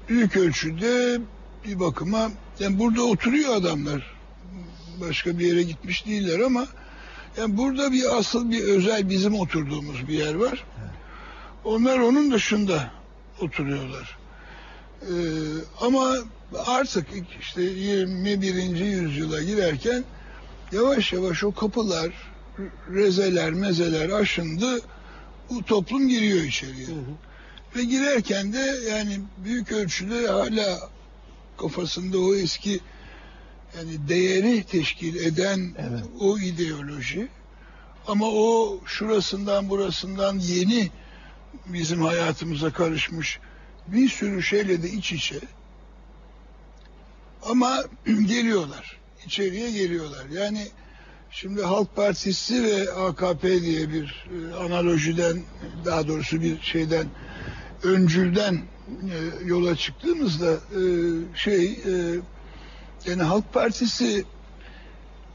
büyük ölçüde bir bakıma yani burada oturuyor adamlar başka bir yere gitmiş değiller ama yani burada bir asıl bir özel bizim oturduğumuz bir yer var. Onlar onun dışında oturuyorlar. Ee, ama artık işte 21. yüzyıla girerken yavaş yavaş o kapılar, rezeler, mezeler aşındı. Bu toplum giriyor içeriye.
Hı hı.
Ve girerken de yani büyük ölçüde hala kafasında o eski yani değeri teşkil eden
Evet.
o ideoloji ama o şurasından burasından yeni bizim hayatımıza karışmış bir sürü şeyle de iç içe ama geliyorlar içeriye geliyorlar yani şimdi Halk Partisi ve AKP diye bir e, analojiden daha doğrusu bir şeyden öncülden e, yola çıktığımızda e, şey e, yani Halk Partisi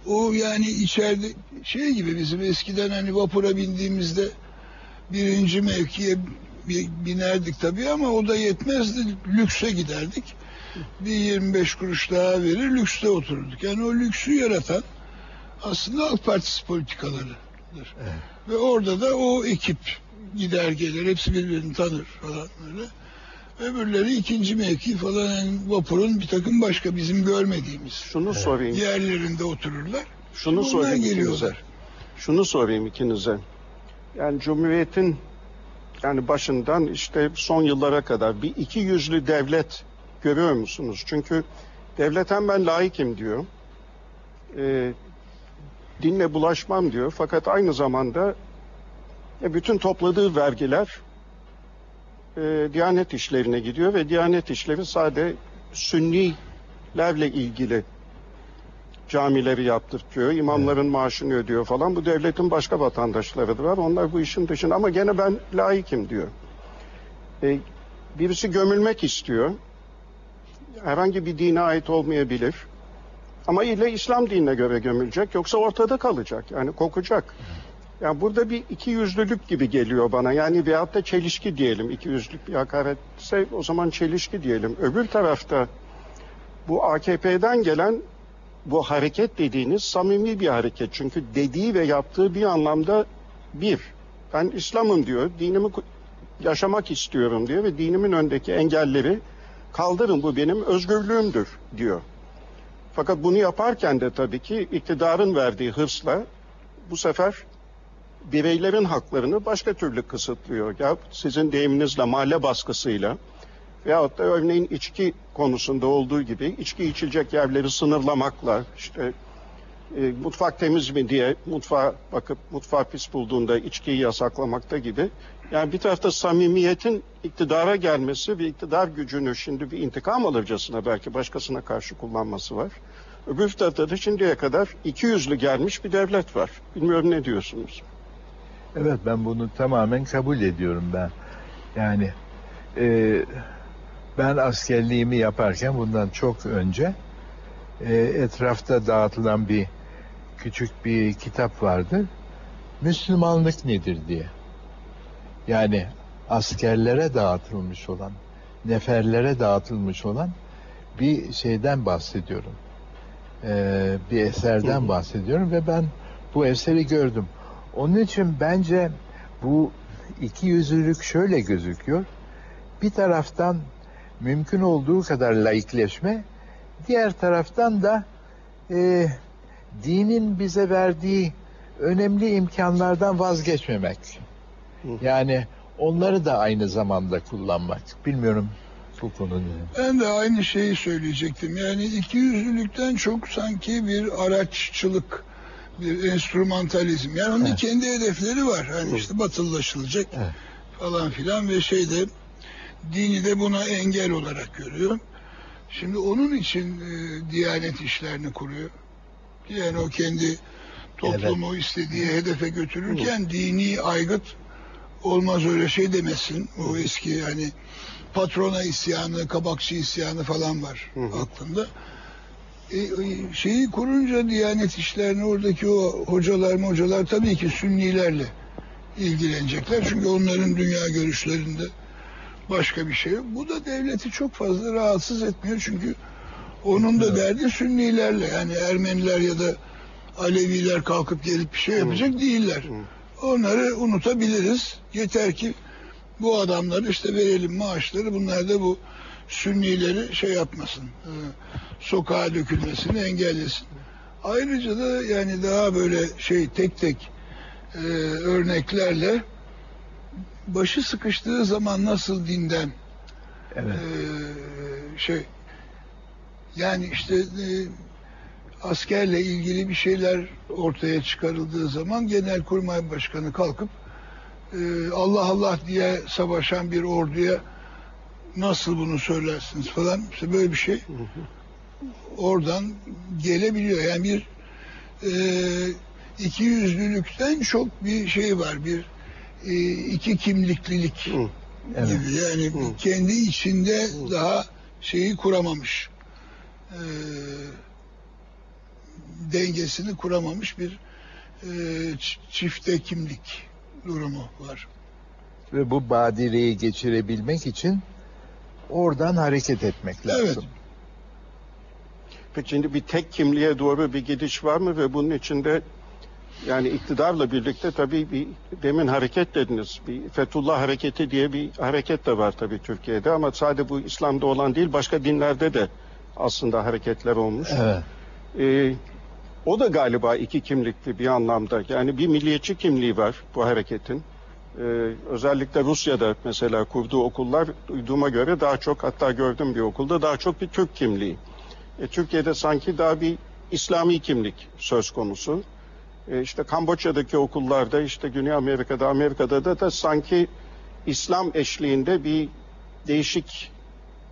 o yani içeride şey gibi bizim eskiden hani vapura bindiğimizde birinci mevkiye bi- binerdik tabii ama o da yetmezdi. Lükse giderdik. Bir 25 kuruş daha verir lükste otururduk. Yani o lüksü yaratan aslında Halk Partisi politikalarıdır. Ve orada da o ekip gider gelir. Hepsi birbirini tanır falan böyle. Öbürleri ikinci mevki falan yani vapurun bir takım başka bizim görmediğimiz
Şunu sorayım.
yerlerinde otururlar.
Şunu
Onlar
sorayım
geliyorlar.
ikinize. Şunu sorayım ikinize. Yani Cumhuriyet'in yani başından işte son yıllara kadar bir iki yüzlü devlet görüyor musunuz? Çünkü devlet hem ben laikim diyor. Ee, dinle bulaşmam diyor. Fakat aynı zamanda e, bütün topladığı vergiler e, Diyanet işlerine gidiyor ve Diyanet işleri sade Sünnilerle ilgili camileri yaptırtıyor, imamların maaşını ödüyor falan. Bu devletin başka vatandaşları da var. Onlar bu işin dışında ama gene ben layıkım diyor. E, birisi gömülmek istiyor. Herhangi bir dine ait olmayabilir. Ama ile İslam dinine göre gömülecek. Yoksa ortada kalacak. Yani kokacak. Yani burada bir iki yüzlülük gibi geliyor bana. Yani veyahut da çelişki diyelim. İki yüzlülük bir hakaretse o zaman çelişki diyelim. Öbür tarafta bu AKP'den gelen bu hareket dediğiniz samimi bir hareket. Çünkü dediği ve yaptığı bir anlamda bir. Ben İslam'ım diyor, dinimi yaşamak istiyorum diyor ve dinimin öndeki engelleri kaldırın bu benim özgürlüğümdür diyor. Fakat bunu yaparken de tabii ki iktidarın verdiği hırsla bu sefer bireylerin haklarını başka türlü kısıtlıyor. Ya sizin deyiminizle mahalle baskısıyla veyahut da örneğin içki konusunda olduğu gibi içki içilecek yerleri sınırlamakla işte e, mutfak temiz mi diye mutfağa bakıp mutfağı pis bulduğunda içkiyi yasaklamakta gibi. Yani bir tarafta samimiyetin iktidara gelmesi ve iktidar gücünü şimdi bir intikam alırcasına belki başkasına karşı kullanması var. Öbür tarafta da şimdiye kadar iki yüzlü gelmiş bir devlet var. Bilmiyorum ne diyorsunuz?
Evet ben bunu tamamen kabul ediyorum ben. Yani e, ben askerliğimi yaparken bundan çok önce e, etrafta dağıtılan bir küçük bir kitap vardı. Müslümanlık nedir diye. Yani askerlere dağıtılmış olan, neferlere dağıtılmış olan bir şeyden bahsediyorum. E, bir eserden bahsediyorum ve ben bu eseri gördüm. Onun için bence bu iki yüzlülük şöyle gözüküyor. Bir taraftan mümkün olduğu kadar laikleşme, diğer taraftan da e, dinin bize verdiği önemli imkanlardan vazgeçmemek. Yani onları da aynı zamanda kullanmak. Bilmiyorum bu konuda.
Ben de aynı şeyi söyleyecektim. Yani iki yüzlülükten çok sanki bir araççılık, bir enstrümantalizm. Yani onun
Evet.
kendi hedefleri var. Hani işte batılılaşılacak
Evet.
falan filan ve şeyde dini de buna engel olarak görüyor. Şimdi onun için e, Diyanet işlerini kuruyor. Yani o kendi toplumu istediği hedefe götürürken dini aygıt olmaz öyle şey demesin. O eski yani patrona isyanı, kabakçı isyanı falan var aklımda. E, e, şeyi kurunca Diyanet işlerini oradaki o hocalar hocalar tabii ki Sünnilerle ilgilenecekler. Çünkü onların dünya görüşlerinde başka bir şey yok. Bu da devleti çok fazla rahatsız etmiyor çünkü onun da derdi Sünnilerle yani Ermeniler ya da Aleviler kalkıp gelip bir şey yapacak değiller. Onları unutabiliriz. Yeter ki bu adamları işte verelim maaşları bunlar da bu Sünnileri şey yapmasın. e, sokağa dökülmesini engellesin. Ayrıca da yani daha böyle şey tek tek e, örneklerle başı sıkıştığı zaman nasıl dinden
Evet.
e, şey yani işte e, askerle ilgili bir şeyler ortaya çıkarıldığı zaman Genelkurmay Başkanı kalkıp e, Allah Allah diye savaşan bir orduya nasıl bunu söylersiniz falan işte böyle bir şey oradan gelebiliyor. Yani bir e, iki yüzlülükten çok bir şey var. Bir e, iki kimliklilik
Hı.
Evet.
gibi. Yani kendi içinde daha şeyi kuramamış. E, dengesini kuramamış bir e, çifte kimlik durumu var.
Ve bu badireyi geçirebilmek için oradan hareket etmek lazım.
Evet.
Peki şimdi bir tek kimliğe doğru bir gidiş var mı ve bunun içinde yani iktidarla birlikte tabii bir demin hareket dediniz. Bir Fethullah hareketi diye bir hareket de var tabii Türkiye'de ama sadece bu İslam'da olan değil başka dinlerde de aslında hareketler olmuş.
Evet.
Ee, o da galiba iki kimlikli bir anlamda. Yani bir milliyetçi kimliği var bu hareketin. Ee, özellikle Rusya'da mesela kurduğu okullar duyduğuma göre daha çok hatta gördüm bir okulda daha çok bir Türk kimliği. E, Türkiye'de sanki daha bir İslami kimlik söz konusu. E, işte Kamboçya'daki okullarda işte Güney Amerika'da Amerika'da da, da sanki İslam eşliğinde bir değişik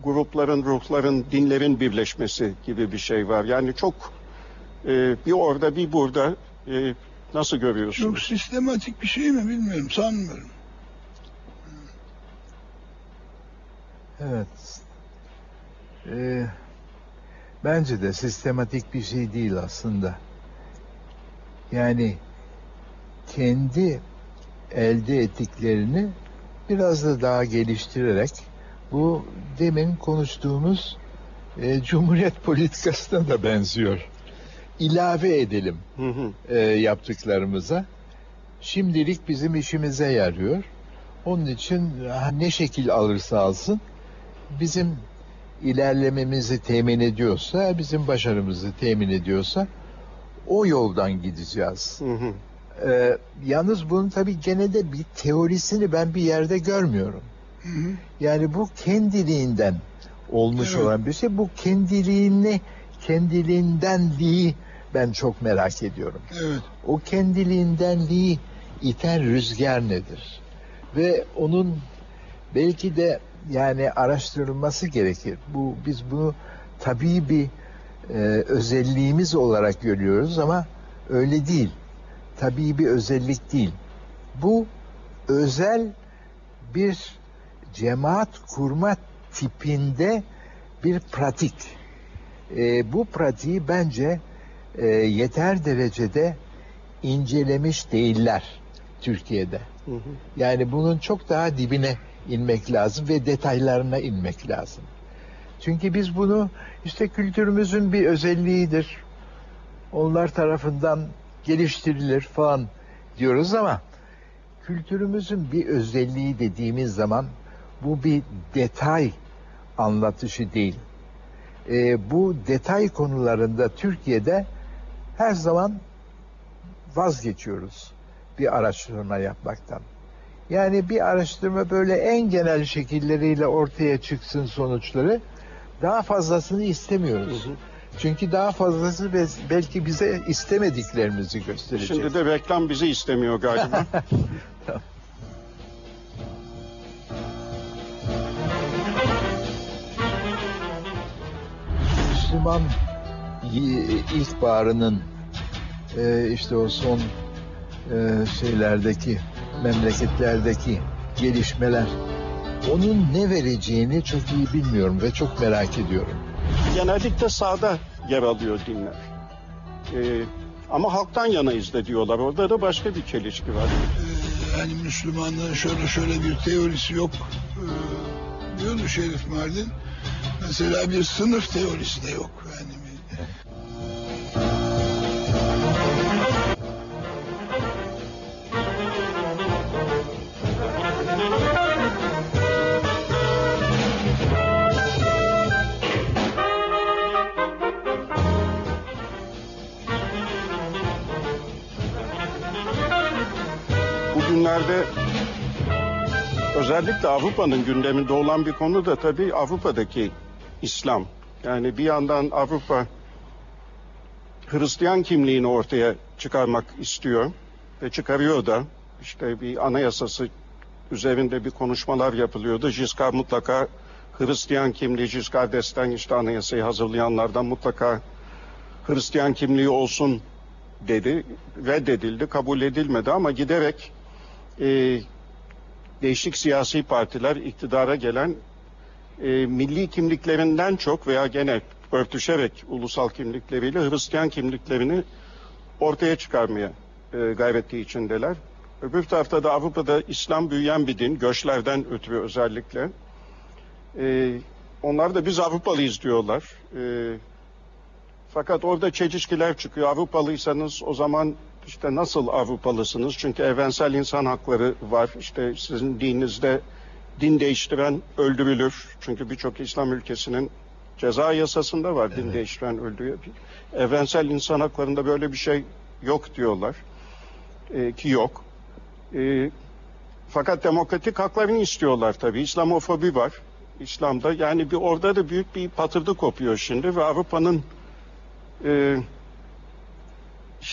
grupların, ruhların, dinlerin birleşmesi gibi bir şey var. Yani çok e, bir orada bir burada e, nasıl görüyorsunuz?
Çok sistematik bir şey mi bilmiyorum sanmıyorum.
Evet. Ee, bence de sistematik bir şey değil aslında. Yani kendi elde ettiklerini biraz da daha geliştirerek bu demin konuştuğumuz e, Cumhuriyet politikasına da benziyor. İlave edelim
Hı hı.
e, yaptıklarımıza. Şimdilik bizim işimize yarıyor. Onun için ha, ne şekil alırsa alsın bizim ilerlememizi temin ediyorsa, bizim başarımızı temin ediyorsa o yoldan gideceğiz.
Hı hı.
Ee, yalnız bunun tabii gene de bir teorisini ben bir yerde görmüyorum.
Hı hı.
Yani bu kendiliğinden olmuş
Evet.
olan bir şey. Bu kendiliğini, kendiliğindenliği ben çok merak ediyorum.
Evet.
O kendiliğindenliği iten rüzgar nedir? Ve onun belki de yani araştırılması gerekir. Bu biz bunu tabii bir e, özelliğimiz olarak görüyoruz ama öyle değil. Tabii bir özellik değil. Bu özel bir cemaat kurma tipinde bir pratik. E, bu pratiği bence e, yeter derecede incelemiş değiller Türkiye'de.
Hı hı.
Yani bunun çok daha dibine inmek lazım ve detaylarına inmek lazım. Çünkü biz bunu işte kültürümüzün bir özelliğidir. Onlar tarafından geliştirilir falan diyoruz ama kültürümüzün bir özelliği dediğimiz zaman bu bir detay anlatışı değil. Ee, bu detay konularında Türkiye'de her zaman vazgeçiyoruz bir araştırma yapmaktan. Yani bir araştırma böyle en genel şekilleriyle ortaya çıksın sonuçları. Daha fazlasını istemiyoruz.
Hı hı.
Çünkü daha fazlası be- belki bize istemediklerimizi gösterecek.
Şimdi de reklam bizi istemiyor galiba.
Müslüman ilkbaharının e, işte o son e, şeylerdeki memleketlerdeki gelişmeler onun ne vereceğini çok iyi bilmiyorum ve çok merak ediyorum.
Genellikle sağda yer alıyor dinler. Ee, ama halktan yanayız da diyorlar. Orada da başka bir çelişki var.
Ee, yani Müslümanlığın şöyle şöyle bir teorisi yok ee, diyordu Şerif Mardin. Mesela bir sınıf teorisi de yok. Yani
Bugünlerde özellikle Avrupa'nın gündeminde olan bir konu da tabii Avrupa'daki İslam. Yani bir yandan Avrupa Hristiyan kimliğini ortaya çıkarmak istiyor ve çıkarıyor da işte bir anayasası üzerinde bir konuşmalar yapılıyordu. Giscard mutlaka Hristiyan kimliği, Giscard d'Estaing işte anayasayı hazırlayanlardan mutlaka Hristiyan kimliği olsun dedi. Reddedildi, kabul edilmedi ama giderek e, değişik siyasi partiler iktidara gelen e, milli kimliklerinden çok veya gene örtüşerek ulusal kimlikleriyle Hristiyan kimliklerini ortaya çıkarmaya e, gayreti içindeler. Öbür tarafta da Avrupa'da İslam büyüyen bir din, göçlerden ötürü özellikle. E, onlar da biz Avrupalıyız diyorlar. E, fakat orada çelişkiler çıkıyor. Avrupalıysanız o zaman işte nasıl Avrupalısınız? Çünkü evrensel insan hakları var. İşte sizin dininizde din değiştiren öldürülür. Çünkü birçok İslam ülkesinin ceza yasasında var din değiştiren öldürüyor. Evrensel insan haklarında böyle bir şey yok diyorlar. Ee, ki yok. Ee, fakat demokratik haklarını istiyorlar tabii. İslamofobi var. İslam'da yani bir orada da büyük bir patırdı kopuyor şimdi ve Avrupa'nın e,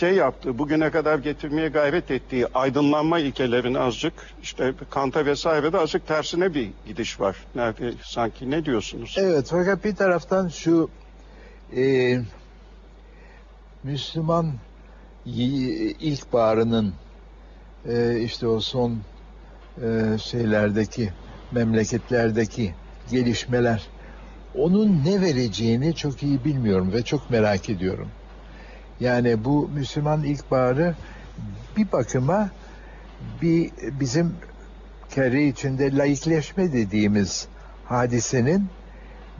şey yaptığı, bugüne kadar getirmeye gayret ettiği aydınlanma ilkelerini azıcık işte Kant'a vesaire de azıcık tersine bir gidiş var. Nerede sanki ne diyorsunuz?
Evet fakat bir taraftan şu e, Müslüman ilkbaharının e, işte o son e, şeylerdeki memleketlerdeki gelişmeler onun ne vereceğini çok iyi bilmiyorum ve çok merak ediyorum. Yani bu Müslüman ilkbaharı bir bakıma bir bizim kere içinde laikleşme dediğimiz hadisenin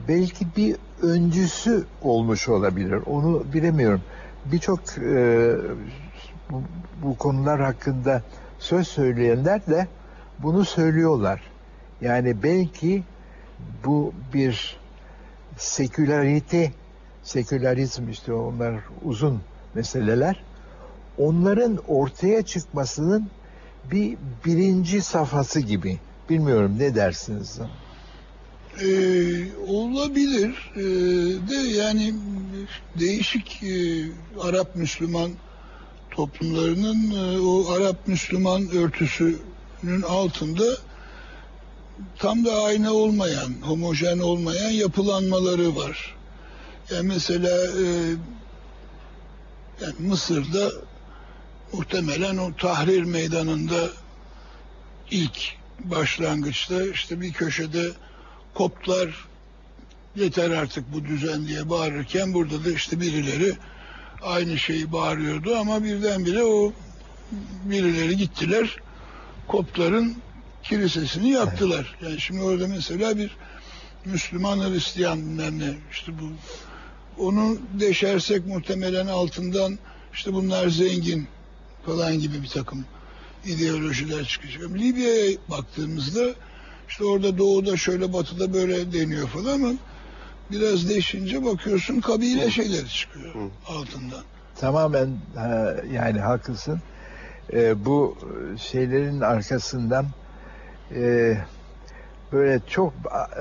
belki bir öncüsü olmuş olabilir. Onu bilemiyorum. Birçok e, bu, bu konular hakkında söz söyleyenler de bunu söylüyorlar. Yani belki bu bir sekülarite, sekülerizm işte onlar uzun meseleler. Onların ortaya çıkmasının bir birinci safhası gibi. Bilmiyorum ne dersiniz?
Ee, olabilir Ee, de yani değişik e, Arap Müslüman toplumlarının e, o Arap Müslüman örtüsünün altında tam da aynı olmayan, homojen olmayan yapılanmaları var. Yani mesela e, yani Mısır'da muhtemelen o Tahrir Meydanı'nda ilk başlangıçta işte bir köşede Koptlar yeter artık bu düzen diye bağırırken burada da işte birileri aynı şeyi bağırıyordu ama birdenbire o birileri gittiler Koptların kilisesini yaktılar. Yani şimdi orada mesela bir Müslüman Hristiyan bilmem ne işte bu onu deşersek muhtemelen altından işte bunlar zengin falan gibi bir takım ideolojiler çıkacak. Libya'ya baktığımızda işte orada doğuda şöyle batıda böyle deniyor falan ama biraz değişince bakıyorsun kabile şeyleri çıkıyor altından.
Tamamen ha, yani haklısın. Ee, bu şeylerin arkasından e, böyle çok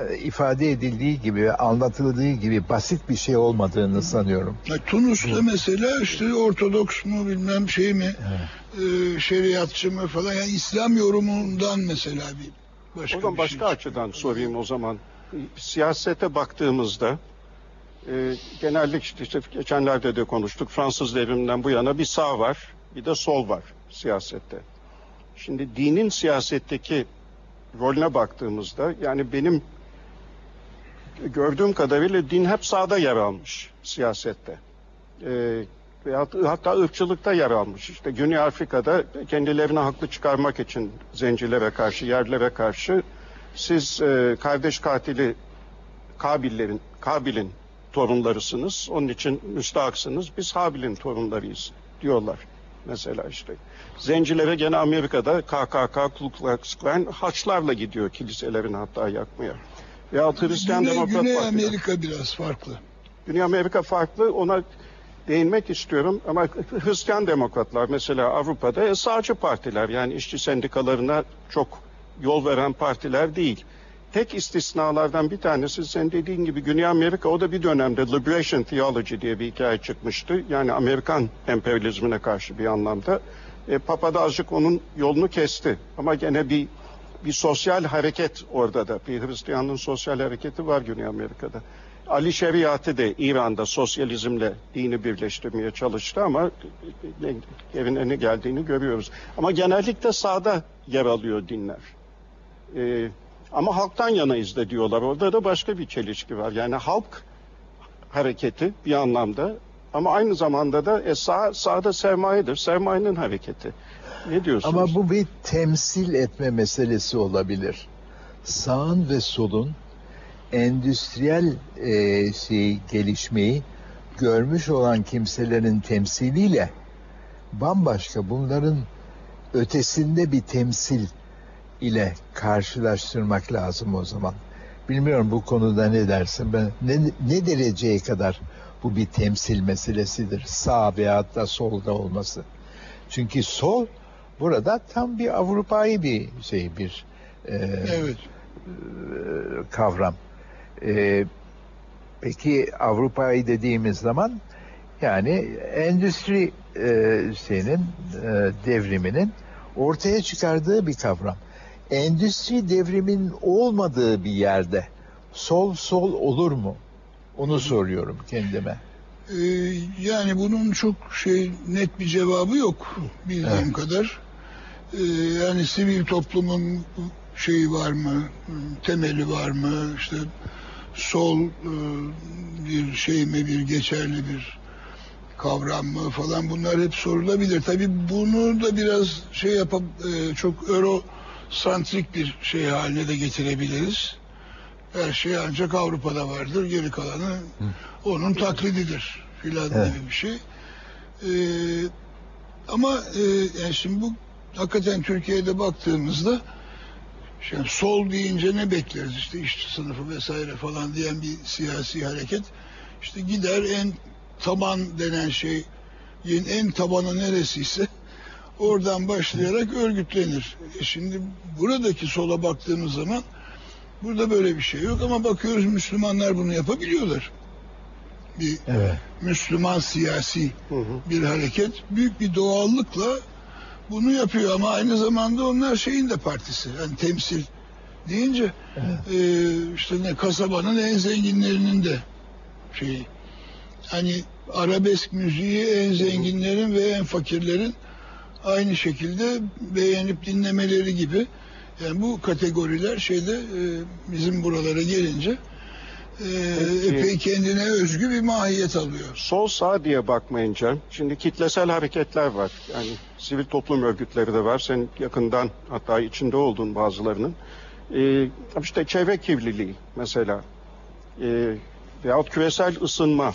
e, ifade edildiği gibi, anlatıldığı gibi basit bir şey olmadığını sanıyorum.
Ya Tunus'ta mesela işte Ortodoks mu bilmem şey mi e, şeriatçı mı falan yani İslam yorumundan mesela bir başka
O zaman
bir
başka
şey
açıdan sorayım o zaman. Siyasete baktığımızda e, genellik işte, işte geçenlerde de konuştuk. Fransız devriminden bu yana bir sağ var, bir de sol var siyasette. Şimdi dinin siyasetteki rolüne baktığımızda yani benim gördüğüm kadarıyla din hep sağda yer almış siyasette. Veyahut hatta ırkçılıkta yer almış. İşte Güney Afrika'da kendilerini haklı çıkarmak için zencilere karşı, yerlere karşı siz e, kardeş katili Kabil'lerin, Kabil'in torunlarısınız. Onun için müstahaksınız. Biz Habil'in torunlarıyız diyorlar. Mesela işte. Zencilere gene Amerika'da KKK, Ku Klux Klan haçlarla gidiyor kiliselerini hatta yakmaya. Veyahut Hristiyan
Güney,
Demokrat
Güney
Partiler.
Amerika biraz farklı.
Güney Amerika farklı. Ona değinmek istiyorum ama Hristiyan demokratlar mesela Avrupa'da e, sağcı partiler yani işçi sendikalarına çok yol veren partiler değil. Tek istisnalardan bir tanesi sen dediğin gibi Güney Amerika o da bir dönemde Liberation Theology diye bir hikaye çıkmıştı. Yani Amerikan emperyalizmine karşı bir anlamda. E, Papa da azıcık onun yolunu kesti. Ama gene bir bir sosyal hareket orada da. Bir Hristiyanlığın sosyal hareketi var Güney Amerika'da. Ali Şeriatı da İran'da sosyalizmle dini birleştirmeye çalıştı ama evine ne geldiğini görüyoruz. Ama genellikle sağda yer alıyor dinler. Ee, ama halktan yanayız da diyorlar. Orada da başka bir çelişki var. Yani halk hareketi bir anlamda ama aynı zamanda da e, sağ, sağda sermayedir. Sermayenin hareketi. Ne diyorsunuz?
Ama bu bir temsil etme meselesi olabilir. Sağın ve solun endüstriyel e, şey gelişmeyi görmüş olan kimselerin temsiliyle bambaşka bunların ötesinde bir temsil ile karşılaştırmak lazım o zaman. Bilmiyorum bu konuda ne dersin? Ben ne, ne dereceye kadar bu bir temsil meselesidir. Sağ veyahut da solda olması. Çünkü sol burada tam bir Avrupa'yı bir şey bir e,
Evet.
kavram. E, peki Avrupa'yı dediğimiz zaman Yani endüstri e, senin e, devriminin ortaya çıkardığı bir kavram. Endüstri devriminin olmadığı bir yerde sol sol olur mu? Onu soruyorum kendime.
Ee, yani bunun çok şey net bir cevabı yok bildiğim
Evet.
kadar. Ee, yani sivil toplumun şeyi var mı, temeli var mı, işte sol e, bir şey mi, bir geçerli bir kavram mı falan bunlar hep sorulabilir. Tabii bunu da biraz şey yapıp e, çok eurosantrik bir şey haline de getirebiliriz. Her şey ancak Avrupa'da vardır, geri kalanı onun taklididir filan
Evet.
gibi bir şey. Ee, ama e, yani şimdi bu hakikaten Türkiye'de baktığımızda şimdi sol deyince ne bekleriz işte işçi sınıfı vesaire falan diyen bir siyasi hareket işte gider en taban denen şey en tabanı neresiyse oradan başlayarak örgütlenir. E şimdi buradaki sola baktığımız zaman burada böyle bir şey yok ama bakıyoruz Müslümanlar bunu yapabiliyorlar. Bir
Evet.
Müslüman siyasi
Hı hı.
bir hareket büyük bir doğallıkla bunu yapıyor ama aynı zamanda onlar şeyin de partisi yani temsil deyince e, işte ne kasabanın en zenginlerinin de şeyi hani arabesk müziği en zenginlerin ve en fakirlerin aynı şekilde beğenip dinlemeleri gibi yani bu kategoriler şeyde e, bizim buralara gelince e,
Peki.
epey kendine özgü bir mahiyet alıyor.
Sol sağ diye bakmayınca şimdi kitlesel hareketler var. Yani sivil toplum örgütleri de var. Sen yakından hatta içinde olduğun bazılarının. Ee, işte çevre kirliliği mesela. Ee, veyahut küresel ısınma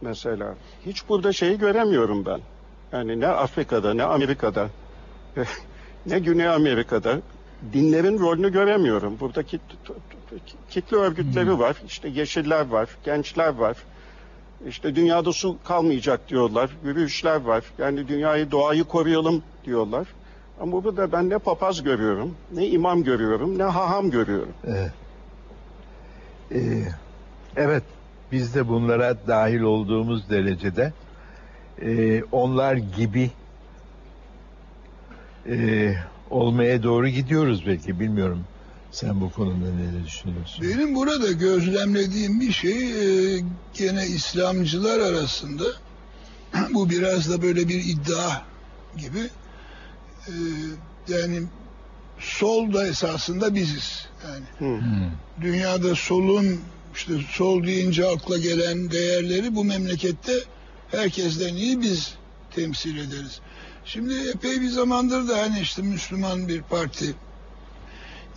mesela. Hiç burada şeyi göremiyorum ben. Yani ne Afrika'da ne Amerika'da ne Güney Amerika'da dinlerin rolünü göremiyorum. Burada kit- kitle örgütleri var. İşte yeşiller var, gençler var. İşte dünyada su kalmayacak diyorlar. Yürüyüşler var. Yani dünyayı, doğayı koruyalım diyorlar. Ama burada ben ne papaz görüyorum, ne imam görüyorum, ne haham görüyorum.
Evet. Ee, evet, biz de bunlara dahil olduğumuz derecede e, onlar gibi e, olmaya doğru gidiyoruz belki bilmiyorum. Sen bu konuda ne düşünüyorsun?
Benim burada gözlemlediğim bir şey e, gene İslamcılar arasında bu biraz da böyle bir iddia gibi e, yani sol da esasında biziz. Yani
Hı.
Hmm.
dünyada solun işte sol deyince akla gelen değerleri bu memlekette herkesten iyi biz temsil ederiz. Şimdi epey bir zamandır da hani işte Müslüman bir parti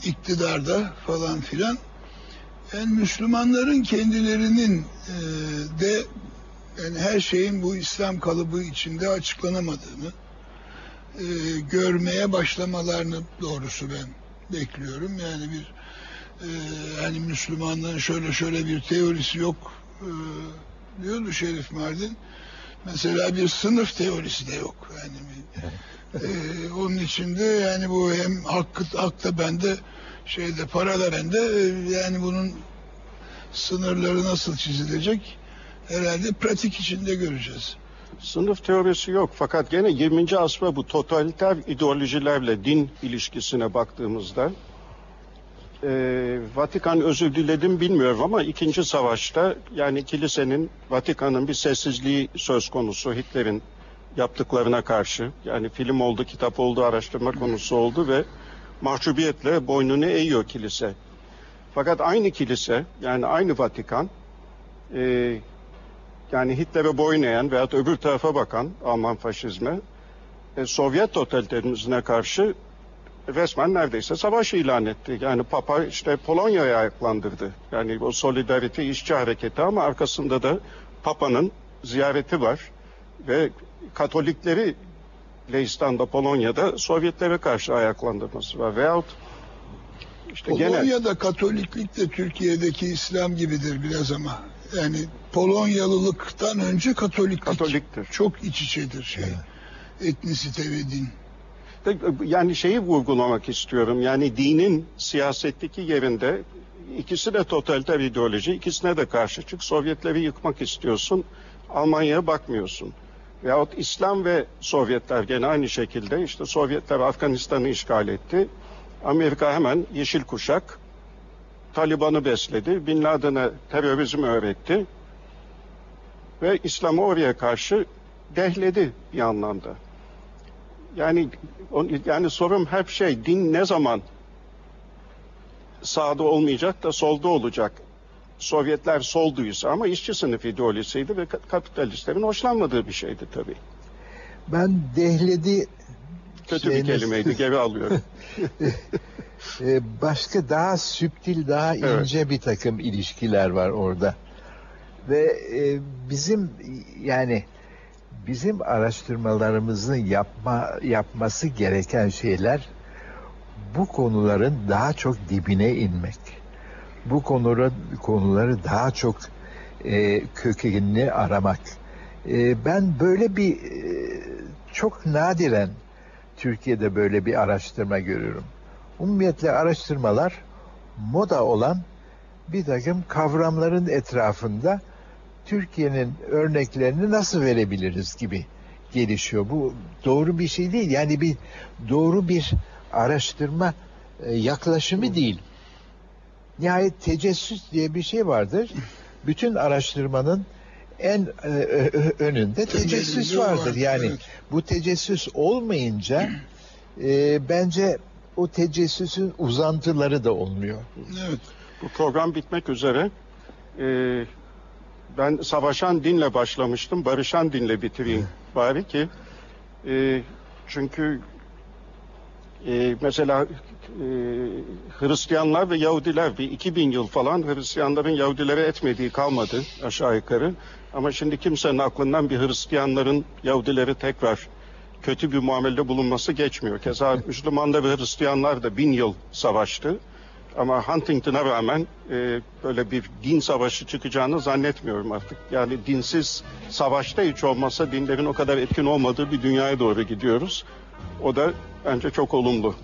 iktidarda falan filan. Yani Müslümanların kendilerinin e, de yani her şeyin bu İslam kalıbı içinde açıklanamadığını e, görmeye başlamalarını doğrusu ben bekliyorum. Yani bir e, hani Müslümanlığın şöyle şöyle bir teorisi yok e, diyordu Şerif Mardin. Mesela bir sınıf teorisi de yok. Yani e, onun içinde yani bu hem hakkı hak da bende şeyde para da bende e, yani bunun sınırları nasıl çizilecek herhalde pratik içinde göreceğiz.
Sınıf teorisi yok fakat gene 20. asra bu totaliter ideolojilerle din ilişkisine baktığımızda e, Vatikan özür diledim bilmiyorum ama ikinci savaşta yani kilisenin Vatikan'ın bir sessizliği söz konusu Hitler'in yaptıklarına karşı yani film oldu, kitap oldu, araştırma konusu oldu ve mahcubiyetle boynunu eğiyor kilise. Fakat aynı kilise yani aynı Vatikan e, yani Hitler'e boyun eğen veyahut öbür tarafa bakan Alman faşizme e, Sovyet totaliterizmine karşı resmen neredeyse savaş ilan etti. Yani Papa işte Polonya'ya ayaklandırdı. Yani o solidarite işçi hareketi ama arkasında da Papa'nın ziyareti var ve Katolikleri Leistan'da Polonya'da Sovyetlere karşı ayaklandırması var. Veyahut işte
Polonya'da Katoliklik de Türkiye'deki İslam gibidir biraz ama. Yani Polonyalılıktan önce Katoliklik
Katoliktir.
çok iç içedir şey. Etnisite ve din.
Yani şeyi vurgulamak istiyorum. Yani dinin siyasetteki yerinde ikisi de totaliter ideoloji, ikisine de karşı çık. Sovyetleri yıkmak istiyorsun. Almanya'ya bakmıyorsun. Veyahut İslam ve Sovyetler gene aynı şekilde işte Sovyetler Afganistan'ı işgal etti. Amerika hemen yeşil kuşak Taliban'ı besledi. Bin Laden'e terörizmi öğretti. Ve İslam'ı oraya karşı dehledi bir anlamda. Yani yani sorum hep şey din ne zaman sağda olmayacak da solda olacak. Sovyetler solduysa ama işçi sınıf ideolojisiydi ve kapitalistlerin hoşlanmadığı bir şeydi tabii.
Ben dehledi
Kötü bir kelimeydi geri alıyorum.
Ee, başka daha süptil, daha
Evet.
ince bir takım ilişkiler var orada. Ve e, bizim yani bizim araştırmalarımızın yapma yapması gereken şeyler bu konuların daha çok dibine inmek. Bu konuları konuları daha çok e, kökenini aramak. E, ben böyle bir e, çok nadiren Türkiye'de böyle bir araştırma görüyorum. Umumiyetle araştırmalar moda olan bir takım kavramların etrafında Türkiye'nin örneklerini nasıl verebiliriz gibi gelişiyor. Bu doğru bir şey değil. Yani bir doğru bir araştırma e, yaklaşımı değil. Nihayet tecessüs diye bir şey vardır. Bütün araştırmanın en e, önünde tecessüs vardır.
var,
Yani bu tecessüs olmayınca e, bence o tecessüsün uzantıları da olmuyor.
Evet.
Bu program bitmek üzere. Ee, ben savaşan dinle başlamıştım. Barışan dinle bitireyim bari ki. e, çünkü e, mesela e, Hristiyanlar ve Yahudiler bir 2000 yıl falan Hristiyanların Yahudilere etmediği kalmadı aşağı yukarı. Ama şimdi kimsenin aklından bir Hristiyanların Yahudileri tekrar kötü bir muamelede bulunması geçmiyor. Keza Müslümanlar ve Hristiyanlar da bin yıl savaştı. Ama Huntington'a rağmen e, böyle bir din savaşı çıkacağını zannetmiyorum artık. Yani dinsiz savaşta hiç olmasa dinlerin o kadar etkin olmadığı bir dünyaya doğru gidiyoruz. O da bence çok olumlu.